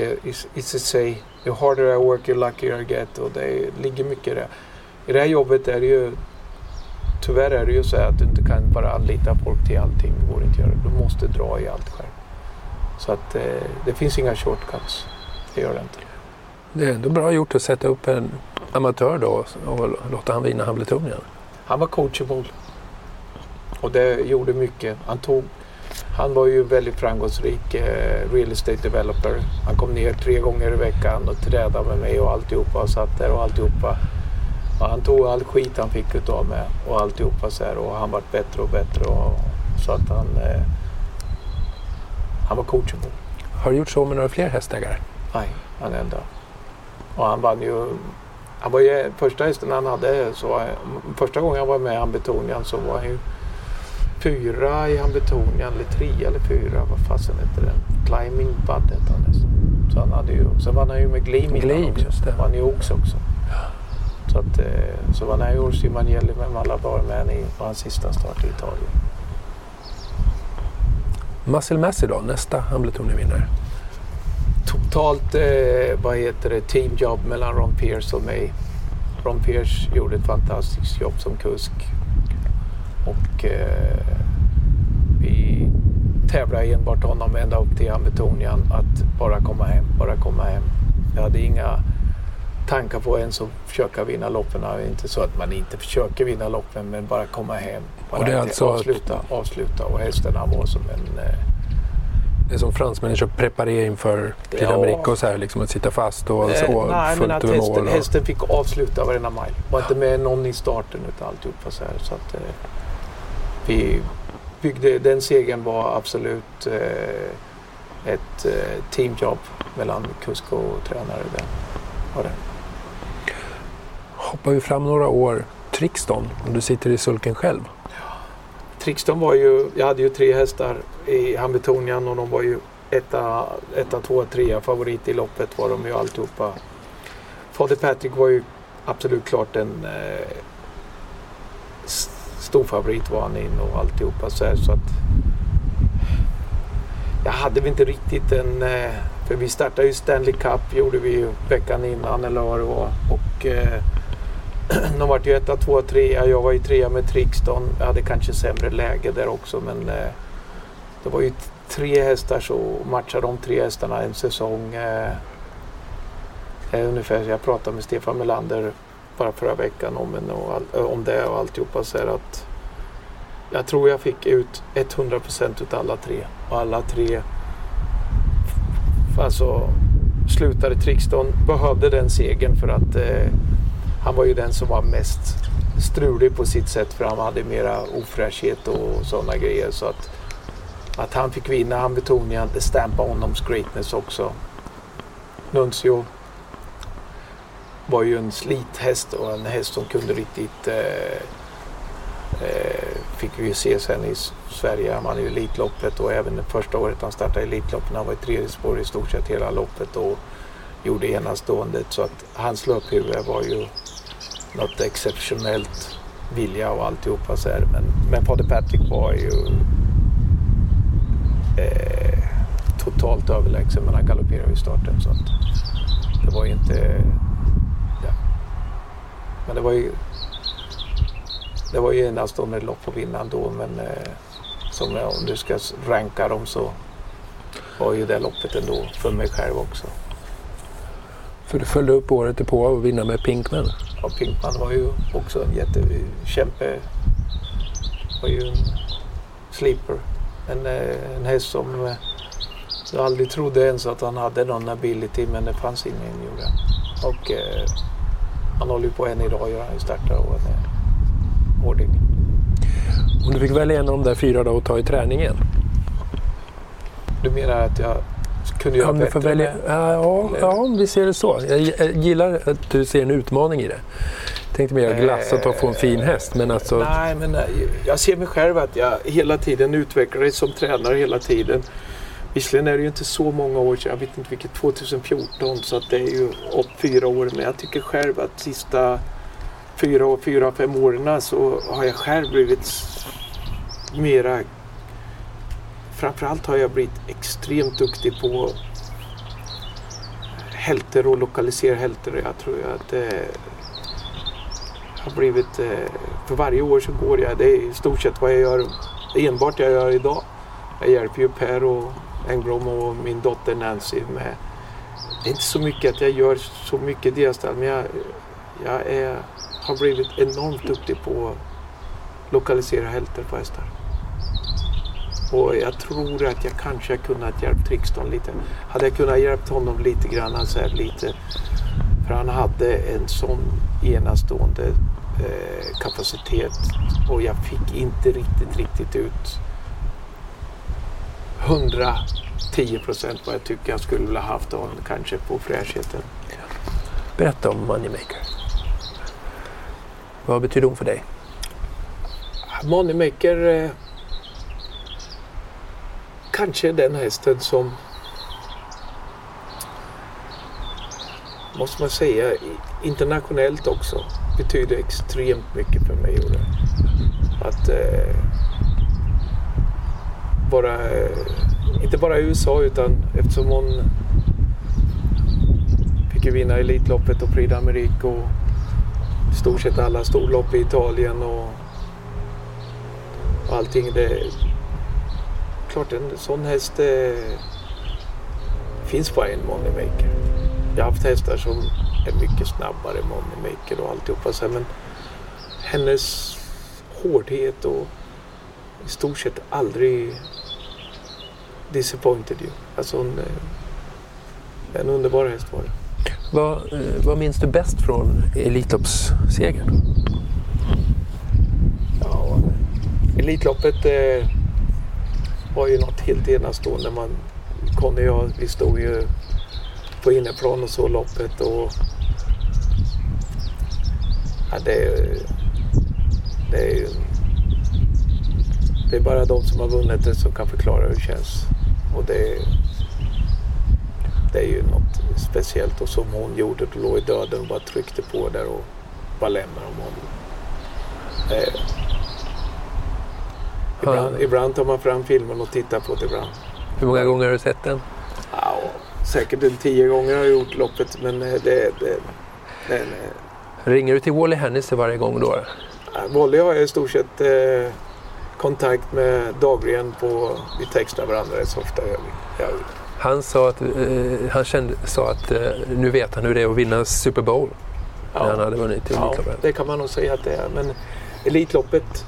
Speaker 5: It's, it's a say, the harder I work, the luckier I get. Och det ligger mycket i det. I det här jobbet är det ju tyvärr är det ju så att du inte kan bara anlita folk till allting. Det går inte att göra. Du måste dra i allt själv. Så att eh, det finns inga shortcuts. Det gör det inte.
Speaker 6: Det är ändå bra gjort att sätta upp en amatör då och låta han vinna Hambletonian.
Speaker 5: Han var coachable. Och det gjorde mycket. Han, tog, han var ju väldigt framgångsrik eh, real estate developer. Han kom ner tre gånger i veckan och tränade med mig och alltihopa. Och satt där och alltihopa. Och han tog all skit han fick utav mig och alltihopa så här, och han vart bättre och bättre. Och, så att han, eh, han var coachable.
Speaker 6: Har du gjort så med några fler hästägare?
Speaker 5: Nej, han enda. Och han vann ju. Han var ju första hästen han hade. Så, första gången jag var med i Ambetonian så var han ju fyra i Ambetonian. Eller tre eller fyra. Vad fasen hette den? Climbing Bud hette han nästan. Så han hade ju, sen vann han ju med Gleam
Speaker 6: Gleam, också. Just det.
Speaker 5: Vann ju Oaks också. Så, att, eh, så var Nayor Simanjelli med Malabar med i på hans sista start i Italien.
Speaker 6: Muscle Massey då, nästa Hambletonian-vinnare?
Speaker 5: Totalt, eh, vad heter det, teamjobb mellan Ron Pierce och mig. Ron Pierce gjorde ett fantastiskt jobb som kusk. Och eh, vi tävlade enbart honom ända upp till Hambletonian att bara komma hem, bara komma hem. Jag hade inga tankar på ens att försöka vinna loppen. Inte så att man inte försöker vinna loppen men bara komma hem. Bara
Speaker 6: och det är alltså
Speaker 5: avsluta, att... avsluta och hästarna var som en... Eh...
Speaker 6: Det är som fransmännen kör preparering för Prix d'Amérique och så här, liksom att sitta fast och
Speaker 5: eh,
Speaker 6: så
Speaker 5: Nej,
Speaker 6: fullt
Speaker 5: men att
Speaker 6: över
Speaker 5: hästen,
Speaker 6: mål. Och...
Speaker 5: hästen fick avsluta varenda mile. Var inte med någon i starten utan alltihopa så här. Så att, eh, vi byggde, den segern var absolut eh, ett eh, teamjobb mellan kusk och tränare. Där. Var det
Speaker 6: hoppar vi fram några år. Trixton, och du sitter i sulken själv.
Speaker 5: Trixton var ju, jag hade ju tre hästar i Hamiltonian och de var ju etta, etta tvåa, trea favorit i loppet var de ju alltihopa. Fader Patrick var ju absolut klart en eh, storfavorit var han in och alltihopa så, här, så att jag hade väl inte riktigt en... Eh, för vi startade ju Stanley Cup gjorde vi ju veckan innan eller vad det var. Och eh, [clears throat] de vart ju etta, tvåa, trea. Jag var ju trea med Trixton. Jag hade kanske sämre läge där också men eh, det var ju tre hästar så matchade de tre hästarna en säsong. Eh, eh ungefär, jag pratade med Stefan Melander bara förra veckan om, en och all, eh, om det och alltihopa. Så att jag tror jag fick ut 100 procent utav alla tre. Och alla tre alltså, slutade Trixton behövde den segern för att eh, han var ju den som var mest strulig på sitt sätt för han hade mera ofräschhet och sådana grejer. Så att, att han fick vinna han betonade det stampade honoms greatness också. Nuncio var ju en slithäst och en häst som kunde riktigt eh, eh, fick vi ju se sen i Sverige. Han vann ju Elitloppet och även det första året han startade Elitloppet. Han var i tredje spår i stort sett hela loppet och gjorde enastående. Så att hans löphuvud var ju något exceptionellt vilja och alltihopa så här. Men, men Fader Patrick var ju eh, totalt överlägsen men han galopperade i starten. Så att det var ju inte... Ja. Men det var ju det var ju enastående lopp att vinna ändå men eh, som jag, om du ska ranka dem så var ju det loppet ändå för mig själv också.
Speaker 6: För du följde upp året på att vinna med Pinkman?
Speaker 5: Ja, Pinkman var ju också en jättekämpe. var ju en sleeper. En, eh, en häst som eh, jag aldrig trodde ens att han hade någon ability men det fanns ingen gjorde Och eh, han håller ju på än idag, gör han startar och han är hårding.
Speaker 6: Om du fick välja en av de där fyra då och ta i träningen?
Speaker 5: Du menar att jag kunde göra bättre?
Speaker 6: Välja, ja, ja, om vi ser det så. Jag gillar att du ser en utmaning i det. Jag tänkte mer glassat och få en fin häst. Men alltså...
Speaker 5: Nej, men eh, jag ser mig själv att jag hela tiden utvecklar som tränare hela tiden. Visserligen är det ju inte så många år sedan, jag vet inte vilket, 2014 så att det är ju upp fyra år. Men jag tycker själv att sista fyra, fyra fem åren så har jag själv blivit mera... Framförallt har jag blivit extremt duktig på hälter och lokalisera hälter. Jag tror att det har blivit... Eh, för varje år så går jag, det är i stort sett vad jag gör, enbart jag gör idag. Jag hjälper ju Per och Engblom och min dotter Nancy med... Det är inte så mycket att jag gör så mycket i deras men jag, jag är har blivit enormt duktig på att lokalisera hälter på hästar. Och jag tror att jag kanske har kunnat hjälpa Trixton lite. Hade jag kunnat hjälpa honom lite grann, så här, lite. För han hade en sån enastående eh, kapacitet och jag fick inte riktigt, riktigt ut 110 procent vad jag tycker jag skulle vilja haft av kanske på fräschheten.
Speaker 6: Berätta om Moneymaker. Vad betyder hon för dig?
Speaker 5: Moneymaker eh, kanske är den hästen som måste man säga internationellt också betyder extremt mycket för mig. Att eh, bara, eh, inte bara i USA utan eftersom hon fick ju vinna Elitloppet och Prix d'Amérique och i stort sett alla storlopp i Italien och, och allting. Det klart en sån häst det finns bara en moneymaker. Jag har haft hästar som är mycket snabbare moneymaker och alltihopa. Så men hennes hårdhet och i stort sett aldrig disappointed you. Alltså hon, en underbar häst var det.
Speaker 6: Vad, eh, vad minns du bäst från Elitloppssegern?
Speaker 5: Ja, Elitloppet eh, var ju något helt enastående. Man, Conny och jag, vi stod ju på innerplan och så, loppet och Ja, det, är, det är ju... Det är bara de som har vunnit det som kan förklara hur det känns. Och det, det är ju något speciellt. Och som hon gjorde, då låg i döden och bara tryckte på där och bara lämnade honom. Ibland, ibland tar man fram filmen och tittar på det ibland.
Speaker 6: Hur många gånger har du sett den?
Speaker 5: Ja, säkert en tio gånger har jag gjort loppet men eh, det... det, det, det
Speaker 6: Ringer du till Wally Hennessy varje gång då?
Speaker 5: Wally har jag i stort sett eh, kontakt med dagligen på... Vi textar varandra rätt så ofta. Jag, jag,
Speaker 6: Han sa att, eh, han kände, sa att eh, nu vet han hur det är att vinna Super Bowl. När han hade vunnit
Speaker 5: ja,
Speaker 6: Elitloppet.
Speaker 5: det kan man nog säga att det är. Men Elitloppet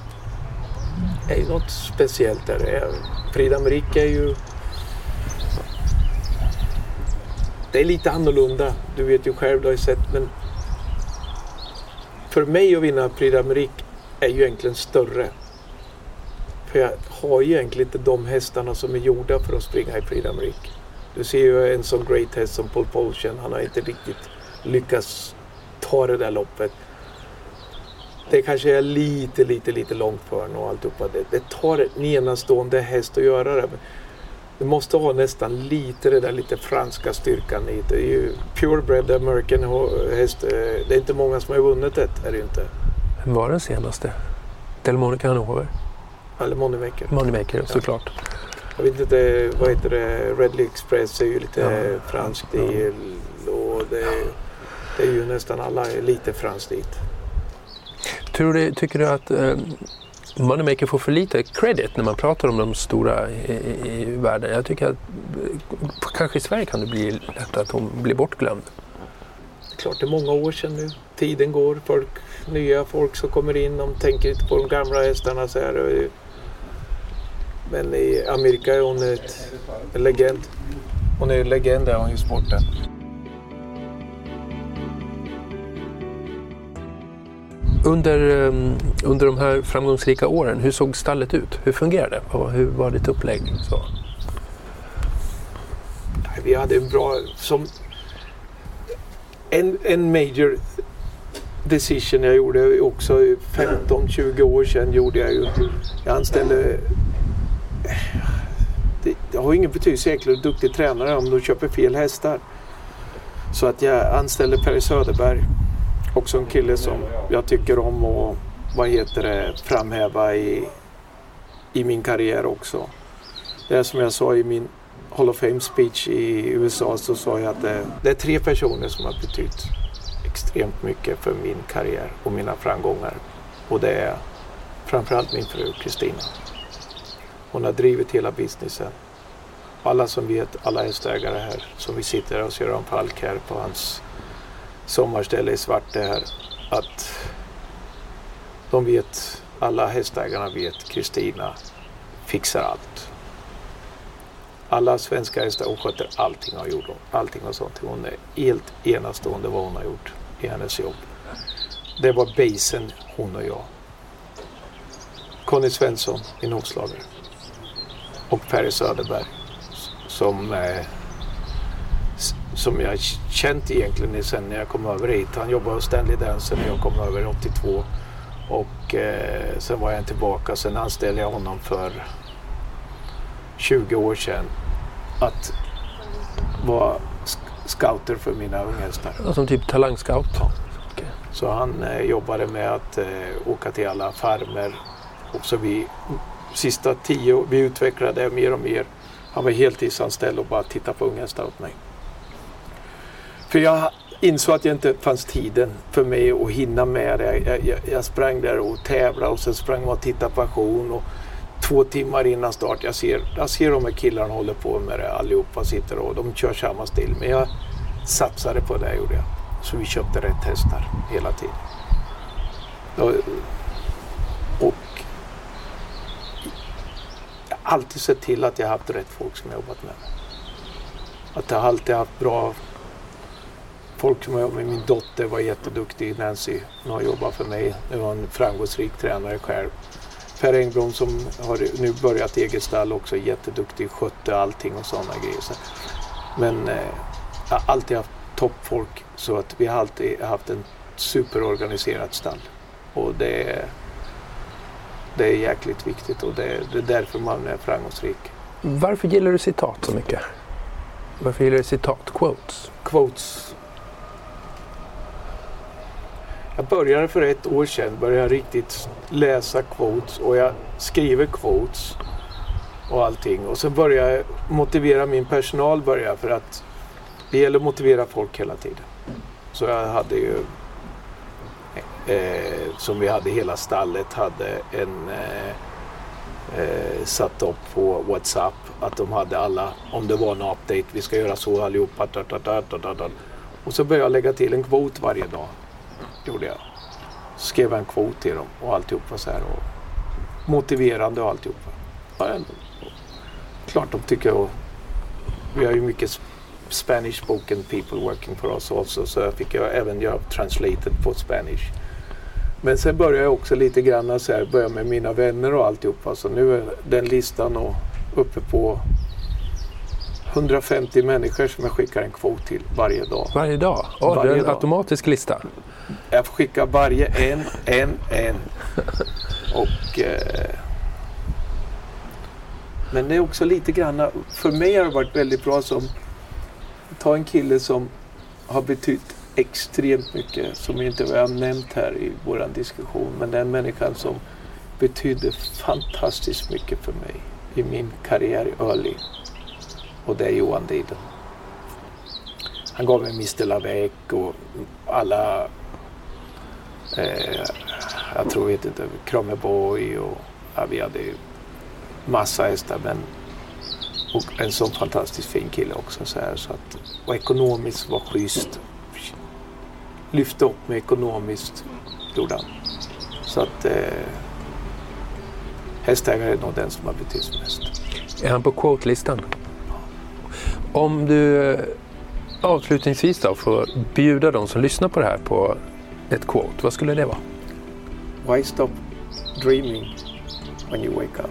Speaker 5: är ju något speciellt där. Det är. Frida Merik är ju... Det är lite annorlunda. Du vet ju själv, du har ju sett. Men för mig att vinna Frida Merik är ju egentligen större. För jag har ju egentligen inte de hästarna som är gjorda för att springa i Frida Merik. Du ser ju en sån great häst som Paul Polchen. Han har inte riktigt lyckats ta det där loppet. Det kanske är lite, lite, lite långt för honom och alltihopa. Det, det tar en enastående häst att göra det. Du måste ha nästan lite det där lite franska styrkan i det. är ju purebred American häst. eh, Det är inte många som har vunnit det, är det inte.
Speaker 6: Vem var den senaste? Delmonica Hanover?
Speaker 5: Eller Moneymaker.
Speaker 6: Moneymaker såklart.
Speaker 5: Jag vet inte, vad heter det? Redley Express är ju lite
Speaker 6: Ja.
Speaker 5: franskt i och det, det är ju nästan alla är lite franskt dit.
Speaker 6: Tror du, tycker du att eh, Moneymaker får för lite credit när man pratar om de stora i, i, i världen? Jag tycker att eh, kanske i Sverige kan det bli lätt att hon blir bortglömd.
Speaker 5: Det är klart, det är många år sedan nu. Tiden går. Folk, nya folk som kommer in, de tänker inte på de gamla hästarna. Så här. Men i Amerika är hon ett, en legend. Hon är en legend är hon i sporten.
Speaker 6: Under, ehm, under de här framgångsrika åren, hur såg stallet ut? Hur fungerade det? Hur var ditt upplägg? Så.
Speaker 5: Vi hade en bra... Som en, en major decision jag gjorde också 15-20 år sedan gjorde jag ju. Jag anställde... Det, det har ingen betydelse egentligen hur duktig tränare är om du köper fel hästar. Så att jag anställde Per Söderberg. Också en kille som jag tycker om och vad heter det, framhäva i, i min karriär också. Det är som jag sa i min Hall of Fame speech i USA så sa jag att det, det är tre personer som har betytt extremt mycket för min karriär och mina framgångar. Och det är framförallt min fru Kristina. Hon har drivit hela businessen. Alla som vet, alla hästägare här som vi sitter hos Göran Falk här på hans sommarställe i Svarte här. Att de vet, alla hästägarna vet Kristina fixar allt alla svenska hästar, hon sköter allting har gjort. hon. Allting och sånt. Hon är helt enastående vad hon har gjort i hennes jobb. Det var basen, hon och jag. Conny Svensson, min hovslagare. Och Perry Söderberg. Som, eh, som jag känt egentligen sen när jag kom över hit. Han jobbade hos Stanley Dance när jag kom över 82. Och eh, sen var jag tillbaka. Sen anställde jag honom för 20 år sedan att vara scouter för mina unghästar.
Speaker 6: Ja, Som typ talangscout? Okej.
Speaker 5: Så han eh, jobbade med att eh, åka till alla farmer. Och så vi, sista tio vi utvecklade mer och mer. Han var heltidsanställd och bara tittade på unghästar åt mig. För jag insåg att jag inte fanns tiden för mig att hinna med det. Jag, jag, jag sprang där och tävlade och sen sprang man och tittade på auktion. Och två timmar innan start, jag ser, jag ser de här killarna håller på med det allihopa sitter och de kör samma stil. Men jag satsade på det gjorde jag. Så vi köpte rätt hästar hela tiden. Och, och jag har alltid sett till att jag haft rätt folk som jag jobbat med. Att jag alltid haft bra folk som jag jobbat med. Min dotter var jätteduktig, Nancy. Hon har jobbat för mig. Nu är hon en framgångsrik tränare själv. Per Engblom som har nu börjat eget stall också, jätteduktig, skötte allting och sådana grejer. Men eh, jag har alltid haft toppfolk så att vi har alltid haft en superorganiserat stall. Och det är, det är jäkligt viktigt och det, det är därför man är framgångsrik.
Speaker 6: Varför gillar du citat så mycket? Varför gillar du citat, quotes?
Speaker 5: Quotes. Jag började för ett år sedan, började jag riktigt läsa quotes och jag skriver quotes och allting. Och sen började jag motivera min personal börja för att det gäller att motivera folk hela tiden. Så jag hade ju eh, eh, som vi hade hela stallet hade en eh, eh, satt upp på Whatsapp att de hade alla, om det var en update, vi ska göra så allihopa. Tar, tar, tar. Och så började jag lägga till en kvot varje dag. Gjorde jag. Skrev en kvot till dem och alltihopa så här. Och motiverande och alltihopa. Ja. Klart de tycker och vi har ju mycket Spanish spoken people working for us also så jag fick jag även göra translated på Spanish. Men sen började jag också lite grann så här, börja med mina vänner och alltihopa. Så nu är den listan och uppe på 150 människor som jag skickar en kvot till varje dag.
Speaker 6: Varje dag? Oh,
Speaker 5: Varje
Speaker 6: det är en
Speaker 5: dag.
Speaker 6: automatisk lista.
Speaker 5: Jag får skicka varje en, en, en. Och, eh, men det är också lite grann, för mig har det varit väldigt bra som, ta en kille som har betytt extremt mycket, som inte vi har nämnt här i vår diskussion, men den människan som betydde fantastiskt mycket för mig i min karriär i Öli. Och det är Johan Diden. Han gav mig Mr Lavec och alla Eh, jag tror, vet inte, Krammerborg och ja, vi hade ju massa hästar men och en sån fantastiskt fin kille också så här så att och ekonomiskt var schysst. Lyfte upp mig ekonomiskt gjorde han. Så att eh, hästägare är nog den som har betytt mest.
Speaker 6: Är han på quote-listan? Om du eh, avslutningsvis då får bjuda de som lyssnar på det här på ett quote, vad skulle det vara?
Speaker 5: Why stop dreaming when you wake up?